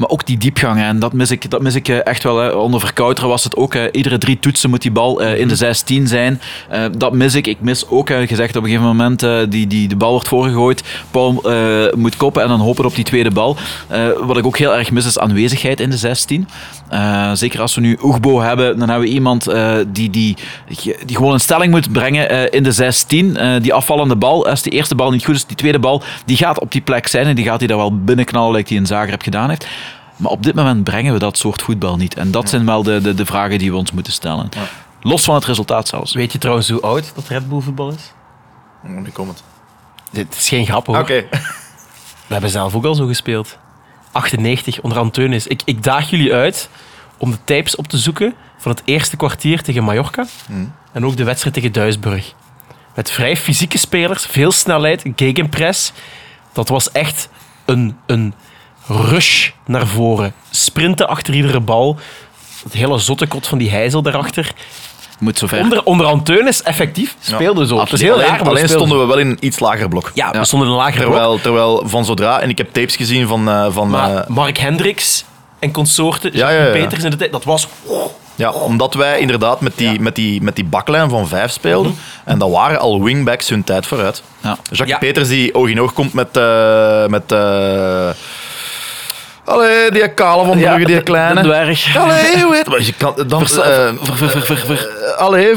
Maar ook die diepgang, en dat mis ik, dat mis ik echt wel. Hè. Onder Verkouteren was het ook. Hè. Iedere drie toetsen moet die bal uh, in de 16 zijn. Uh, dat mis ik. Ik mis ook, hè, gezegd op een gegeven moment, die, die, de bal wordt voorgegooid. Paul moet koppen en dan hopen op die tweede bal. wat ik ook heel erg mis is aanwezigheid in de 16. zeker als we nu Oegbo hebben, dan hebben we iemand die, die, die gewoon een stelling moet brengen in de 16. die afvallende bal, als die eerste bal niet goed is, die tweede bal, die gaat op die plek zijn en die gaat hij daar wel binnenknallen, like hij in Zagreb gedaan heeft. Maar op dit moment brengen we dat soort voetbal niet. En dat zijn wel de, de, de, vragen die we ons moeten stellen. Ja. Los van het resultaat zelfs. Weet je trouwens hoe oud dat Red Bull voetbal is? Nu komt het. Dit is geen grap hoor. Oké. <laughs> We hebben zelf ook al zo gespeeld. 98 onder Anteunis. Ik, ik daag jullie uit om de tapes op te zoeken van het eerste kwartier tegen Mallorca. Hmm. En ook de wedstrijd tegen Duisburg. Met vrij fysieke spelers, veel snelheid, gegenpress. Dat was echt een, een rush naar voren. Sprinten achter iedere bal. Het hele zottekot van die hijzel daarachter. Moet zover. Onder, onder Anteunis effectief speelde zo. Het is heel raar, alleen stonden we wel in een iets lager blok. Ja, we stonden in een lager terwijl, blok. Terwijl van zodra, en ik heb tapes gezien van... Uh, van maar uh, Mark Hendricks en consorten, ja, ja. Peters in de tijd, dat was... Ja, omdat wij inderdaad met die, met die, met die baklijn van vijf speelden. Mm -hmm. En dat waren al wingbacks hun tijd vooruit. Ja. Jacques Peters die oog in oog komt met... Uh, met Allee, die kale van Brugge, die kleine. De dwerg. Allee, maar je kan dan... eh, eh, allee,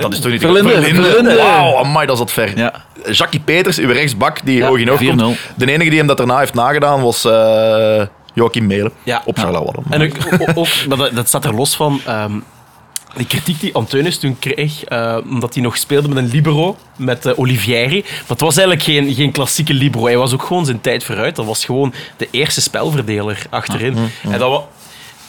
dat is toch niet... Verlinde, Verlinde. Wauw, amai, dat zat ver. Ja. Jackie Peters, uw rechtsbak, die Ja, hoog in oog 4-0. komt. De enige die hem dat daarna heeft nagedaan was eh Joachim Melen Ja. op Charleroi. En ook, ook- ook- maar dat, dat staat er los van. ehm, de kritiek die Antonis toen kreeg, eh, omdat hij nog speelde met een libero, met eh, Olivieri. Maar het was eigenlijk geen, geen klassieke libero. Hij was ook gewoon zijn tijd vooruit. Dat was gewoon de eerste spelverdeler achterin. En dat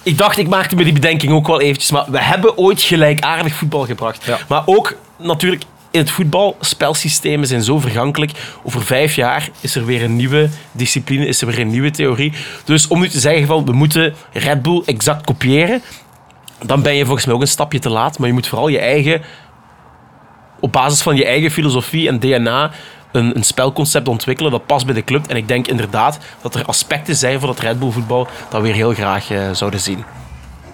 ik dacht, ik maakte me die bedenking ook wel eventjes. Maar we hebben ooit gelijkaardig voetbal gebracht. Maar ook natuurlijk in het voetbal, spelsystemen zijn zo vergankelijk. Over vijf jaar is er weer een nieuwe discipline, is er weer een nieuwe theorie. Dus om nu te zeggen van, we moeten Red Bull exact kopiëren, dan ben je volgens mij ook een stapje te laat. Maar je moet vooral je eigen, op basis van je eigen filosofie en DNA, een, een spelconcept ontwikkelen dat past bij de club. En ik denk inderdaad dat er aspecten zijn van het Red Bull voetbal dat we heel graag eh, zouden zien.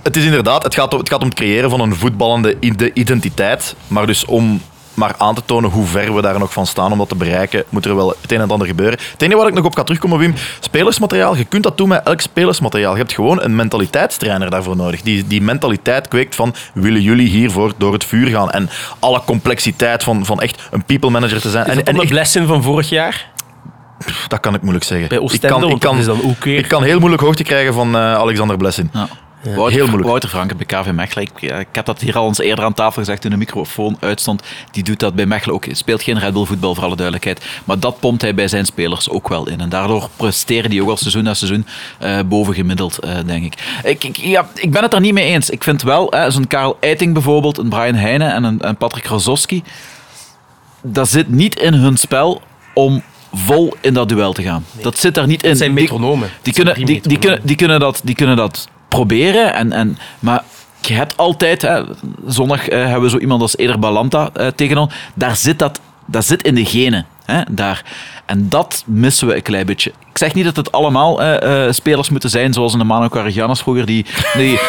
Het is inderdaad, het gaat, om, het gaat om het creëren van een voetballende ide- identiteit. Maar dus om maar aan te tonen hoe ver we daar nog van staan om dat te bereiken, moet er wel het een en het ander gebeuren. Het enige waar ik nog op ga terugkomen, Wim, spelersmateriaal. Je kunt dat doen met elk spelersmateriaal. Je hebt gewoon een mentaliteitstrainer daarvoor nodig. Die, die mentaliteit kweekt van, willen jullie hiervoor door het vuur gaan? En alle complexiteit van, van echt een people manager te zijn. Is en, dat en echt- blessing van vorig jaar? dat kan ik moeilijk zeggen. Bij ik, Oostende, kan, ik, kan, is dan ook weer- ik kan heel moeilijk hoogte krijgen van eh, Alexander Blessin. Ja. Wouter, Heel moeilijk. Wouter bij KV Mechelen. Ik, ja, ik heb dat hier al eens eerder aan tafel gezegd toen de microfoon uitstond. Die doet dat bij Mechelen ook. Speelt geen Red Bull voetbal, voor alle duidelijkheid. Maar dat pompt hij bij zijn spelers ook wel in. En daardoor presteren die ook al seizoen na seizoen eh bovengemiddeld, eh, denk ik. Ik, ik, ja, ik ben het er niet mee eens. Ik vind wel, eh, zo'n Karel Eiting bijvoorbeeld, een Brian Heijnen en een, een Patrick Rozowski. Dat zit niet in hun spel om vol in dat duel te gaan. Dat zit daar niet in. Het zijn metronomen. die kunnen, die, die, kunnen, die, kunnen dat, die kunnen dat proberen. En, en, maar je hebt altijd, hè, zondag eh, hebben we zo iemand als Eder Balanta eh, tegen ons. Daar zit dat, dat zit in de genen. Hè, daar. En dat missen we een klein beetje. Ik zeg niet dat het allemaal eh, spelers moeten zijn, zoals een de Mano Carigianas vroeger, die, die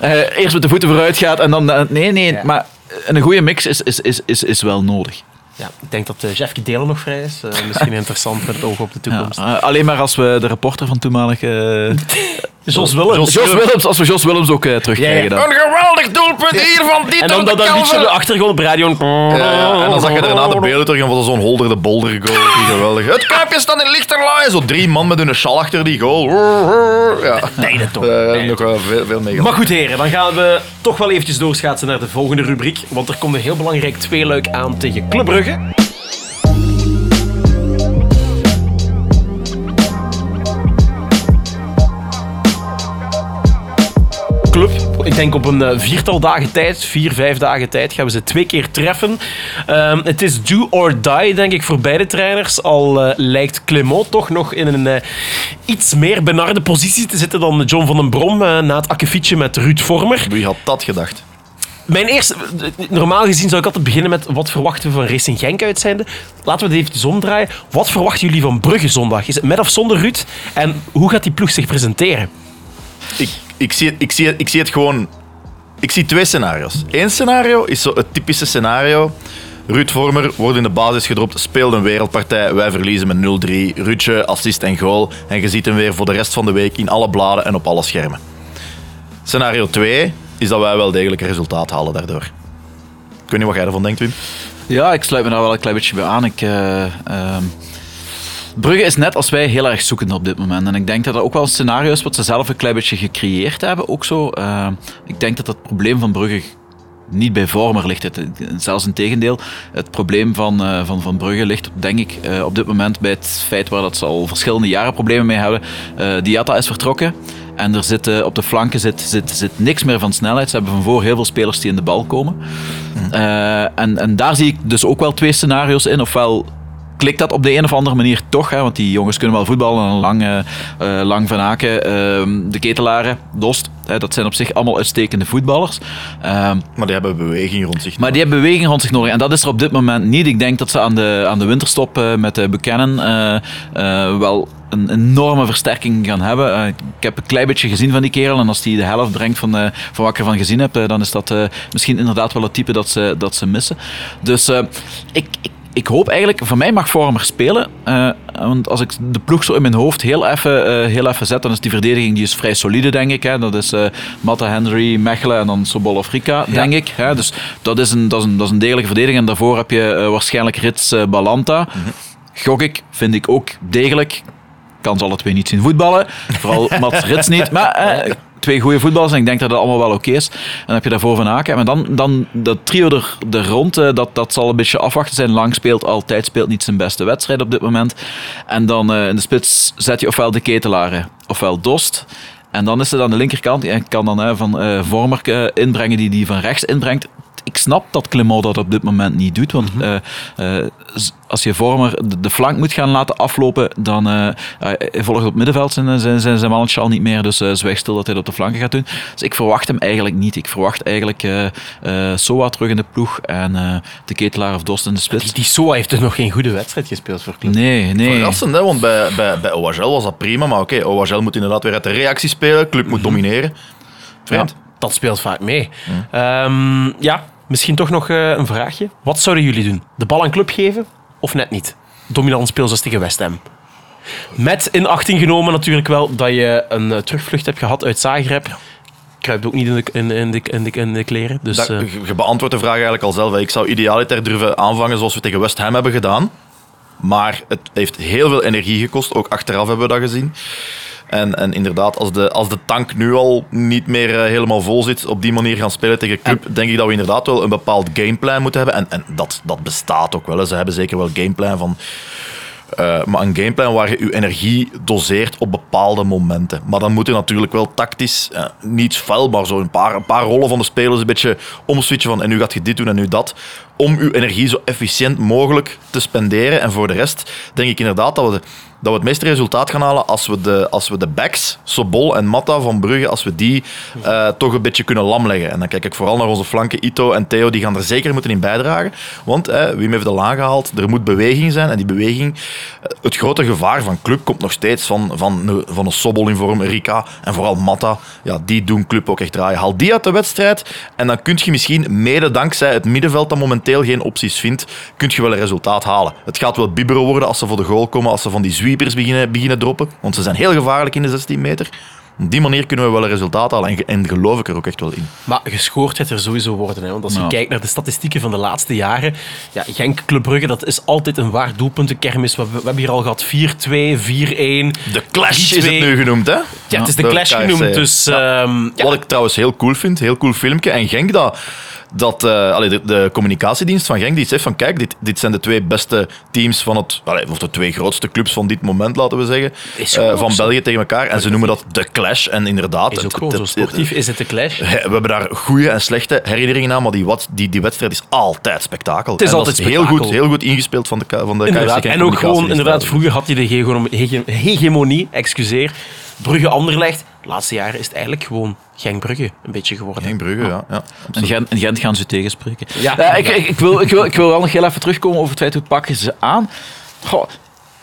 <laughs> eerst met de voeten vooruit gaat en dan... nee, nee, maar een goede mix is, is, is, is, is wel nodig. Ja, ik denk dat uh, Jeffke Delen nog vrij is. Uh, misschien <laughs> interessant met het oog op de Ja, toekomst. alleen maar als we de reporter van toenmalig... <laughs> Jos Willems. Jos Willems, als we Jos Willems ook eh, terugkrijgen. Dan. Een geweldig doelpunt hier van Dieter En dan dat, dat liedje op de achtergrond op radio. Ja, en dan zag je daarna de beelden terug en van zo'n holder de bolder goal. Die geweldig. Het kuipje staat in lichterlaai. Zo drie man met hun schal achter die goal. Ja. Tijden toch. Eh, nog wel veel, veel meegemaakt. Maar goed heren, dan gaan we toch wel eventjes doorschaatsen naar de volgende rubriek. Want er komt een heel belangrijk tweeluik aan tegen Club Brugge. Ik denk op een uh, viertal dagen tijd, vier, vijf dagen tijd, gaan we ze twee keer treffen. Um, het is do or die, denk ik, voor beide trainers. Al uh, lijkt Clement toch nog in een uh, iets meer benarde positie te zitten dan John van den Brom na het akkefietje met Ruud Vormer. Wie had dat gedacht? Mijn eerste, normaal gezien zou ik altijd beginnen met wat verwachten we van Racing Genk uitzijnde. Laten we het even omdraaien. Wat verwachten jullie van Brugge zondag? Is het met of zonder Ruud? En hoe gaat die ploeg zich presenteren? Ik, ik, zie, het, ik, zie, ik zie het gewoon... Ik zie twee scenario's. Eén scenario is zo het typische scenario. Ruud Vormer wordt in de basis gedropt, speelt een wereldpartij, wij verliezen met 0-3. Ruudje, assist en goal. En je ziet hem weer voor de rest van de week in alle bladen en op alle schermen. Scenario 2 is dat wij wel degelijk een resultaat halen daardoor. Ik weet niet wat jij ervan denkt, Wim. Ja, ik sluit me daar wel een klein beetje bij aan. Ik, uh, uh, Brugge is net als wij heel erg zoekend op dit moment. En ik denk dat dat ook wel een scenario is wat ze zelf een klein beetje gecreëerd hebben. Ook zo. Uh, ik denk dat het probleem van Brugge niet bij Vormer ligt. Het, zelfs in tegendeel. Het probleem van, uh, van, van Brugge ligt, denk ik, uh, op dit moment bij het feit waar dat ze al verschillende jaren problemen mee hebben. Uh, Diatta is vertrokken. En er zit, op de flanken zit, zit, zit niks meer van snelheid. Ze hebben van voor heel veel spelers die in de bal komen. Mm. en, en daar zie ik dus ook wel twee scenario's in. Ofwel klikt dat op de een of andere manier toch. Hè, want die jongens kunnen wel voetballen. Lang, uh, lang van Aken, uh, de ketelaren, Dost. Hè, dat zijn op zich allemaal uitstekende voetballers. Ehm, maar die hebben beweging rond zich Maar die hebben beweging rond zich nodig. En dat is er op dit moment niet. Ik denk dat ze aan de, aan de winterstop uh, met de Buchanan wel een enorme versterking gaan hebben. Uh, ik heb een klein beetje gezien van die kerel. En als die de helft brengt van, uh, van wat ik ervan gezien heb, uh, dan is dat misschien inderdaad wel het type dat ze, dat ze missen. Dus ik, ik ik hoop eigenlijk, van mij mag Vormer spelen. eh, want als ik de ploeg zo in mijn hoofd heel even, eh, heel even zet, dan is die verdediging die is vrij solide, denk ik. Hè. Dat is Matta, Henry, Mechelen en dan Sobol Afrika, denk ik. Hè. Dus dat is, een, dat, is een, dat is een degelijke verdediging. En daarvoor heb je waarschijnlijk Rits Balanta. Gok ik, vind ik ook degelijk. Kan ze alle twee niet zien voetballen. Vooral <laughs> Mats Rits niet. Maar eh, twee goede voetballers en ik denk dat dat allemaal wel oké is. En dan heb je daarvoor Van Aken. Maar dan, dan dat trio er, er rond, eh, dat, dat zal een beetje afwachten zijn. Lang speelt altijd, speelt niet zijn beste wedstrijd op dit moment. En dan eh, in de spits zet je ofwel de ketelaren, ofwel Dost. En dan is het aan de linkerkant. En kan dan eh, van eh Vormer inbrengen die die van rechts inbrengt. Ik snap dat Clement dat op dit moment niet doet. Want eh, eh, z- als je Vormer de, de flank moet gaan laten aflopen, dan eh, volgt op het middenveld zijn, zijn, zijn, zijn mannetje al niet meer. Dus eh zwijg stil dat hij dat op de flanken gaat doen. Dus ik verwacht hem eigenlijk niet. Ik verwacht eigenlijk eh eh, Soa terug in de ploeg en eh, de ketelaar of Dost in de spits. Die, die Soa heeft er nog geen goede wedstrijd gespeeld voor Club. Nee, nee. Verrassend, hè? want bij, bij, bij OHL was dat prima. Maar oké, OHL moet inderdaad weer uit de reactie spelen. Club moet domineren. Vreemd. Ja, dat speelt vaak mee. Ehm, ja, misschien toch nog eh, een vraagje. Wat zouden jullie doen? De bal aan club geven of net niet? Dominant speel zoals tegen West Ham. Met in achting genomen natuurlijk wel dat je een eh, terugvlucht hebt gehad uit Zagreb. Kruipt ook niet in de, in, in de, in de, in de kleren. Dus, Dat- eh, je- je beantwoordt de vraag eigenlijk al zelf. Ik zou idealiter durven aanvangen zoals we tegen West Ham hebben gedaan. Maar het heeft heel veel energie gekost. Ook achteraf hebben we dat gezien. En, en inderdaad, als de, als de tank nu al niet meer eh, helemaal vol zit, op die manier gaan spelen tegen Club, denk ik dat we inderdaad wel een bepaald gameplan moeten hebben. En, en dat, dat bestaat ook wel. hè. Ze hebben zeker wel gameplan van eh, maar een gameplan waar je je energie doseert op bepaalde momenten. Maar dan moet je natuurlijk wel tactisch, eh, niet fel, maar zo een paar, een paar rollen van de spelers een beetje omswitchen van en nu gaat je dit doen en nu dat. Om je energie zo efficiënt mogelijk te spenderen. En voor de rest denk ik inderdaad dat we, de- dat we het meeste resultaat gaan halen als we de, als we de backs, Sobol en Matta van Brugge, als we die eh, toch een beetje kunnen lamleggen. En dan kijk ik vooral naar onze flanken. Ito en Theo, die gaan er zeker moeten in bijdragen. Want eh, Wim heeft al aangehaald, er moet beweging zijn. En die beweging, eh, het grote gevaar van club komt nog steeds van, van, van een Sobol in vorm, Rika en vooral Matta. Ja, die doen club ook echt draaien. Haal die uit de wedstrijd en dan kun je misschien, mede dankzij het middenveld dat momenteel geen opties vindt, kun je wel een resultaat halen. Het gaat wel bibberen worden als ze voor de goal komen, als ze van die zwiepers beginnen, beginnen droppen. Want ze zijn heel gevaarlijk in de 16 meter. Op die manier kunnen we wel een resultaat halen en, ge- en geloof ik er ook echt wel in. Maar gescoord gaat er sowieso worden. Hè? Want als je kijkt naar de statistieken van de laatste jaren. Ja, Genk Club Brugge, dat is altijd een waar doelpuntenkermis. We, we hebben hier al gehad 4-2, 4-1. De clash is het 3-2. nu genoemd, hè? Ja, het is de clash KFC. genoemd. Dus ehm, ja, Wat ik trouwens heel cool vind, heel cool filmpje. En Genk dat... Dat, eh, allee, de, de communicatiedienst van Genk die zegt van kijk, dit, dit zijn de twee beste teams van het, allee, of de twee grootste clubs van dit moment, laten we zeggen, eh, van. België tegen elkaar. En ze noemen dat de clash. En inderdaad, is ook het- zo sportief. Is het de clash? we hebben daar goede en slechte herinneringen aan, maar die, wat, die, die wedstrijd is altijd spektakel. Het is En altijd heel spektakel. goed, heel goed ingespeeld van de, van de Inderdaad. En ook gewoon, inderdaad, vroeger had je de hege- hege- hegemonie, excuseer. Brugge Anderlecht. De laatste jaren is het eigenlijk gewoon Genk Brugge een beetje geworden. Genk Brugge, ja. ja In Gent, in Gent gaan ze tegenspreken. Ja. Eh, ik, ik, ik, wil, ik, wil, ik wil wel nog heel even terugkomen over het feit hoe pakken ze aan. Goh,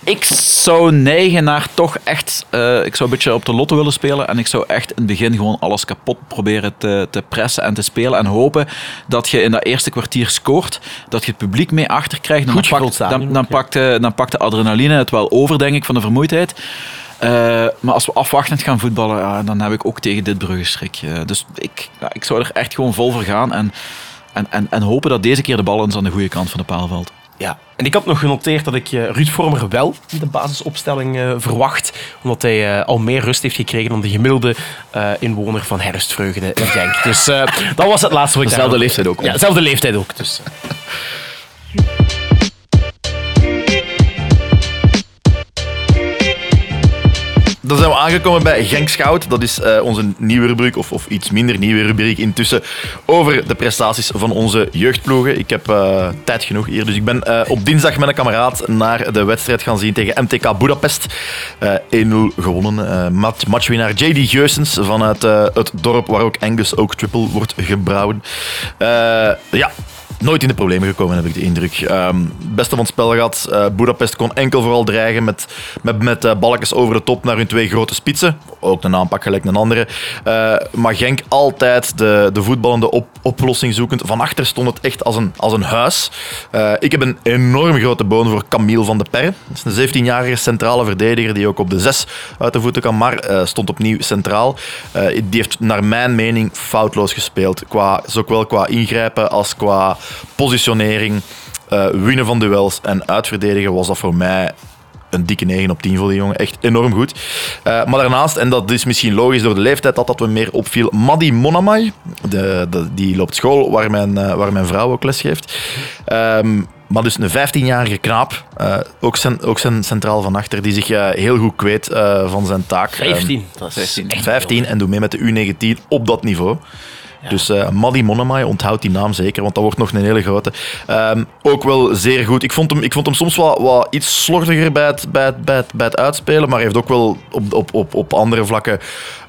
ik zou neigen naar toch echt... eh, ik zou een beetje op de lotto willen spelen en ik zou echt in het begin gewoon alles kapot proberen te, te pressen en te spelen en hopen dat je in dat eerste kwartier scoort, dat je het publiek mee achter krijgt. En Goed dan, pakt, dan, dan, pakt, de- dan pakt de adrenaline het wel over, denk ik, van de vermoeidheid. Eh, maar als we afwachtend gaan voetballen, ja, dan heb ik ook tegen dit Brugge schrik. Eh, dus ik, ja, ik zou er echt gewoon vol voor gaan en, en, en, en hopen dat deze keer de bal eens aan de goede kant van de paal valt. Ja. En ik had nog genoteerd dat ik eh, Ruud Vormer wel in de basisopstelling verwacht. Omdat hij al meer rust heeft gekregen dan de gemiddelde inwoner van Herfstvreugde in Genk. Dus dat was het laatste wat ik Dezelfde daarover- leeftijd ook. Ja, dezelfde leeftijd ook. Dus. Dan zijn we aangekomen bij Genk Scout. Dat is eh, onze nieuwe rubriek, of, of iets minder nieuwe rubriek intussen, over de prestaties van onze jeugdploegen. Ik heb eh, tijd genoeg hier, dus ik ben eh, op dinsdag met een kameraad naar de wedstrijd gaan zien tegen MTK Budapest. Eh 1-0 gewonnen. Match, matchwinnaar JD Geusens vanuit het dorp waar ook Angus Oak Triple wordt gebrouwen. Ja, nooit in de problemen gekomen, heb ik de indruk. Ehm beste van het spel gehad. Eh Budapest kon enkel vooral dreigen met, met, met eh, balkjes over de top naar hun twee grote spitsen. Ook een aanpak gelijk een andere. Eh, maar Genk altijd de, de voetballende op, oplossing zoekend. Van achter stond het echt als een, als een huis. Ik heb een enorm grote boon voor Camille van de Perre. Dat is een 17-jarige centrale verdediger die ook op de 6 uit de voeten kan. Maar stond opnieuw centraal. Die heeft naar mijn mening foutloos gespeeld. Qua, zowel qua ingrijpen als qua positionering. Eh, winnen van duels en uitverdedigen was dat voor mij een dikke 9 op 10 voor die jongen. Echt enorm goed. Eh, maar daarnaast, en dat is misschien logisch door de leeftijd dat dat we meer opviel, Madi Monamai. De, de- die loopt school waar mijn, eh, waar mijn vrouw ook les geeft. Ehm, maar dus een 15-jarige knaap, eh, ook, cen- ook zijn centraal van achter, die zich heel goed kweet eh, van zijn taak. Ehm, 15. Dat is echt 15 en doe mee met de U19 op dat niveau. Dus eh Maddy Monemai, onthoud die naam zeker, want dat wordt nog een hele grote. Ehm, ook wel zeer goed. Ik vond hem, ik vond hem soms wat iets slordiger bij het, bij, bij, bij uitspelen, maar hij heeft ook wel op, op, op, op andere vlakken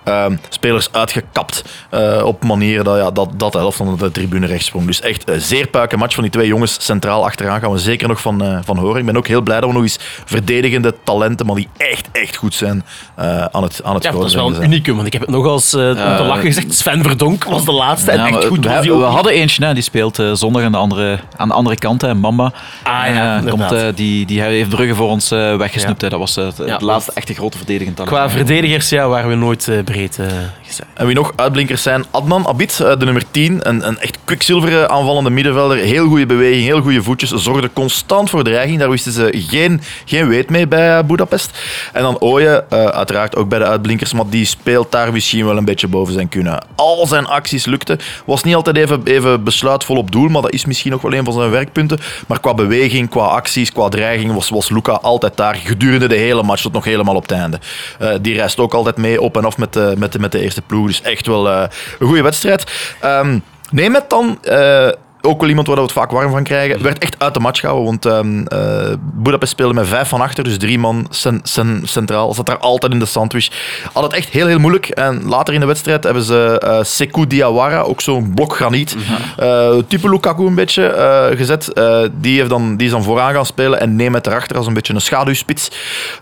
ehm, spelers uitgekapt. eh, op manieren dat, ja, dat, dat de helft van de tribune rechts sprong. Dus echt een zeer puike match van die twee jongens centraal achteraan. Gaan we zeker nog van, eh, van horen. Ik ben ook heel blij dat we nog eens verdedigende talenten, maar die echt, echt goed zijn, eh, aan het, aan het Ja, dat is wel zijn. een unicum, want ik heb het nog als eh om te lachen gezegd. Sven Verdonk was de laatste en echt goed. we, we hadden eentje, hè, die speelt eh, zondag aan de andere, aan de andere kant, hè, Mamba. Ah, ja, Eh, komt, eh, die, die heeft Brugge voor ons eh, weggesnoept. Ja. hè. Dat was eh, het, het laatste echte grote verdedigend talent. Qua verdedigers ja, waren we nooit eh, breed gezet. En wie nog uitblinkers zijn, Adnan Abid, eh, de nummer 10. Een, een echt kwikzilveren aanvallende middenvelder. Heel goede beweging, heel goede voetjes. Zorgde constant voor dreiging. Daar wisten ze geen, geen weet mee bij eh, Budapest. En dan eh, uiteraard ook bij de uitblinkers. Maar die speelt daar misschien wel een beetje boven zijn kunnen. Al zijn acties lukten. Was niet altijd even, even besluitvol op doel. Maar dat is misschien nog wel een van zijn werkpunten. Maar qua beweging, qua acties, qua dreiging was, was Luca altijd daar. Gedurende de hele match tot nog helemaal op het einde. Die reist ook altijd mee op en af met met de, met de eerste ploeg. Dus echt wel eh, een goede wedstrijd. Ehm neem het dan. eh, ook wel iemand waar we het vaak warm van krijgen. Werd echt uit de match gehouden. Want ehm eh, Budapest speelde met vijf van achter. Dus drie man cen- cen- centraal. Zat daar altijd in de sandwich. Had het echt heel, heel moeilijk. En later in de wedstrijd hebben ze eh Sekou Diawara, ook zo'n blok graniet. eh, type Lukaku een beetje gezet. Die, heeft dan, die is dan vooraan gaan spelen. En neem het erachter als een beetje een schaduwspits.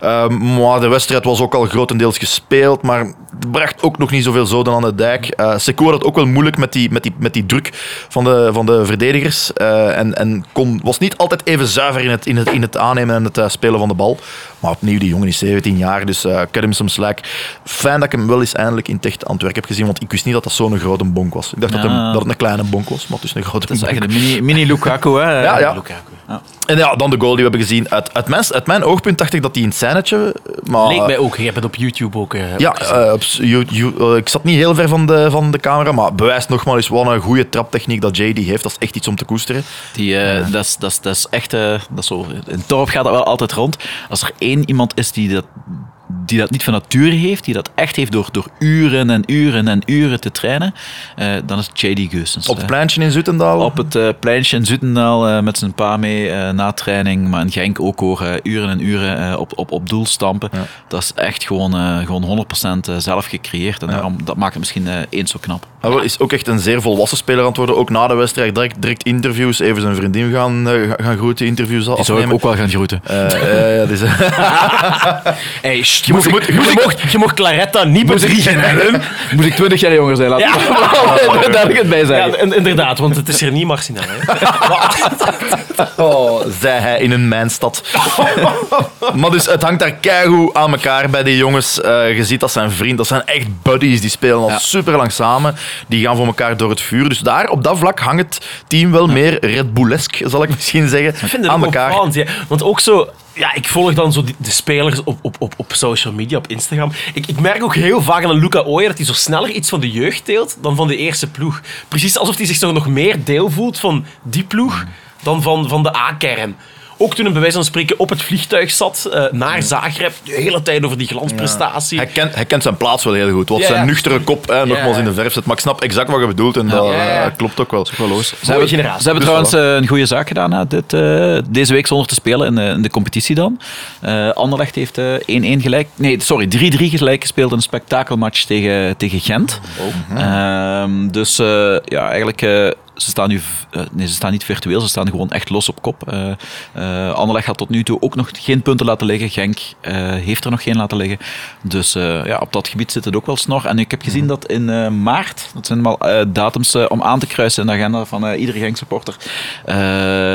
Ehm, maar de wedstrijd was ook al grotendeels gespeeld. Maar het bracht ook nog niet zoveel zoden aan de dijk. Eh Sekou had het ook wel moeilijk met die, met die, met die druk van de, van de verdedigers. eh, en en kon, was niet altijd even zuiver in het, in het, in het aannemen en het eh, spelen van de bal. Maar opnieuw, die jongen is 17 jaar, dus eh cut hem some slack. Fijn dat ik hem wel eens eindelijk in Techt Antwerpen heb gezien, want ik wist niet dat dat zo'n grote bonk was. Ik dacht dat, hem, dat het een kleine bonk was, maar het is een grote Dat is bonk. echt een mini, mini Lukaku. Hè. Ja, ja. Lukaku. Ja. En ja, dan de goal die we hebben gezien. Uit, uit, mijn, uit mijn oogpunt dacht ik dat hij een scènetje... Maar, Leek mij ook. Je hebt het op YouTube ook. eh, Ja, ook eh, op you- you- eh, ik zat niet heel ver van de, van de camera, maar bewijst nogmaals eens wat een goede traptechniek dat JD heeft. Dat is echt iets om te koesteren. Die, dat, is, dat, is, dat is echt... dat is zo, in het dorp gaat dat wel altijd rond. Als er één iemand is die dat, die dat niet van nature heeft, die dat echt heeft door, door uren en uren en uren te trainen, eh, dan is het JD Geusens. Op het pleintje in Zutendaal. Op het eh, pleintje in Zutendaal eh, met zijn pa mee na training, maar in Genk ook hoor, uren en uren op, op, op doel stampen. Dat is echt gewoon, gewoon 100% zelf gecreëerd en daarom, dat maakt het misschien eens zo knap. Hij is ook echt een zeer volwassen speler aan het worden. Ook na de wedstrijd direct, direct interviews. Even zijn vriendin gaan, eh, gaan groeten, interviews Die zou ik ook wel gaan groeten. Eh, ja, dus, <laughs> Hey, sst, je, mocht, je, mocht, je mocht Claretta niet bedriegen. Moet ik 20 <laughs> jaar jonger zijn? Laat Ja. Daar <laughs> ik het bij Ja, in- inderdaad, want het is hier niet marginaal. Hè? oh, zei hij in een mijnstad. maar dus, het hangt daar keigoed aan elkaar bij die jongens. Eh, je ziet dat zijn vriend, dat zijn echt buddies. Die spelen al Ja. super lang samen. Die gaan voor elkaar door het vuur. Dus daar, op dat vlak, hangt het team wel meer Red Bullesk, zal ik misschien zeggen, Ik vind het aan elkaar. opvallend, ja. Want ook zo... Ja, ik volg dan zo die- de spelers op, op, op, op social media, op Instagram. Ik, ik merk ook heel vaak aan Luca Ooyer dat hij zo sneller iets van de jeugd deelt dan van de eerste ploeg. Precies alsof hij zich zo nog meer deel voelt van die ploeg dan van, van de A-kern. Ook toen hij bij wijze van spreken op het vliegtuig zat eh, naar Zagreb, de hele tijd over die glansprestatie. Hij kent, hij kent zijn plaats wel heel goed. Wat Ja, zijn ja. nuchtere kop hè, nogmaals ja. in de verf zit. Maar ik snap exact wat je bedoelt en dat eh, klopt ook wel. Ze Mooie hebben, ze hebben Dus trouwens eh, een goede zaak gedaan hè, dit, eh, deze week zonder te spelen in de, in de competitie dan. Eh Anderlecht heeft eh, 1-1 gelijk, nee sorry 3-3 gelijk gespeeld in een spektakelmatch tegen, tegen Gent. Ehm, dus eh, ja, eigenlijk eh, ze staan nu, eh, nee, ze staan niet virtueel, ze staan gewoon echt los op kop. Eh, Anderlecht had tot nu toe ook nog geen punten laten liggen. Genk heeft er nog geen laten liggen. Dus ja, op dat gebied zit het ook wel snor. En ik heb gezien dat in maart, dat zijn eh, datums om aan te kruisen in de agenda van iedere Genk supporter,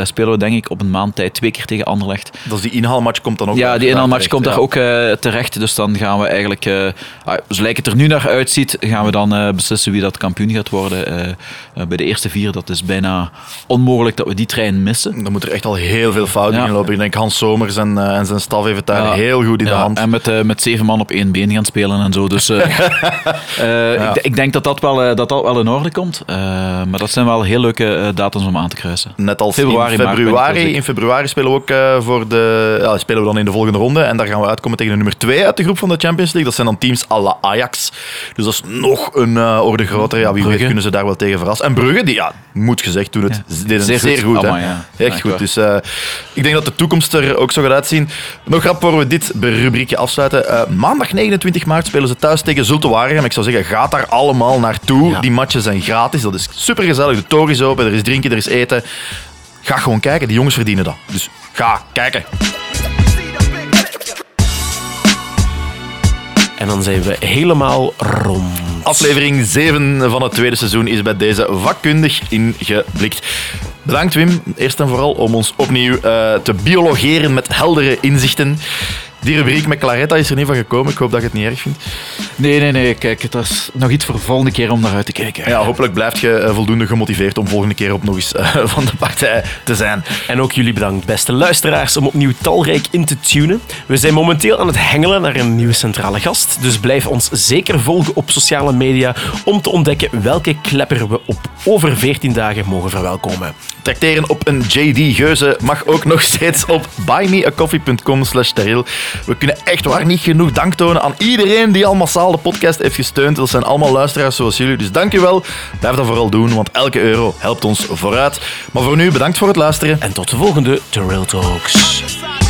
spelen we denk ik op een maand tijd twee keer tegen Anderlecht. Dus die inhaalmatch komt dan ook Ja, die inhaalmatch komt daar ook terecht. Dus dan gaan we eigenlijk, ah, zo lijkt het er nu naar uitziet, gaan we dan beslissen wie dat kampioen gaat worden. Bij de eerste vier, dat is bijna onmogelijk dat we die trein missen. Dan moet er echt al heel veel fouten Ja. in lopen. Ik denk Hans Somers en, eh, en zijn staf heeft het daar Ja. heel goed in de hand. En met, eh, met zeven man op één been gaan spelen en zo. Dus eh, <laughs> ik, ik denk dat dat wel, dat dat wel in orde komt. Maar dat zijn wel heel leuke datums om aan te kruisen. Net als Februari, in februari. In februari spelen we ook voor de, ja, spelen we dan in de volgende ronde. En daar gaan we uitkomen tegen de nummer 2 uit de groep van de Champions League. Dat zijn dan teams à la Ajax. Dus dat is nog een orde groter. Ja, wie weet kunnen ze daar wel tegen verrassen. En Brugge, die, ja, moet gezegd, doen het Ja. deden Zeer zeer, goed. hè. Echt goed. Dus eh, ik denk dat de toekomst er ook zo gaat uitzien. Nog grap voor we dit rubriekje afsluiten. Eh, maandag 29 maart spelen ze thuis tegen Zulte Waregem. Ik zou zeggen, ga daar allemaal naartoe. Ja. Die matches zijn gratis. Dat is super gezellig. De toren is open, er is drinken, er is eten. Ga gewoon kijken, die jongens verdienen dat. Dus ga kijken. En dan zijn we helemaal rond. Aflevering 7 van het tweede seizoen is bij deze vakkundig ingeblikt. Bedankt Wim, eerst en vooral om ons opnieuw eh, te biologeren met heldere inzichten. Die rubriek met Claretta is er niet van gekomen. Ik hoop dat je het niet erg vindt. Nee, nee, nee. Kijk, dat is nog iets voor de volgende keer om naar uit te kijken. Ja, hopelijk blijft je eh, voldoende gemotiveerd om volgende keer op nog eens eh, <laughs> van de partij te zijn. En ook jullie bedankt, beste luisteraars, om opnieuw talrijk in te tunen. We zijn momenteel aan het hengelen naar een nieuwe centrale gast, dus blijf ons zeker volgen op sociale media om te ontdekken welke klepper we op over 14 dagen mogen verwelkomen. Tracteren op een JD Geuze mag ook nog <laughs> steeds op buymeacoffee.com slash. We kunnen echt waar niet genoeg dank tonen aan iedereen die al massaal de podcast heeft gesteund. Dat zijn allemaal luisteraars zoals jullie, dus dank je wel. Blijf dat vooral doen, want elke euro helpt ons vooruit. Maar voor nu, bedankt voor het luisteren. En tot de volgende The Real Talks.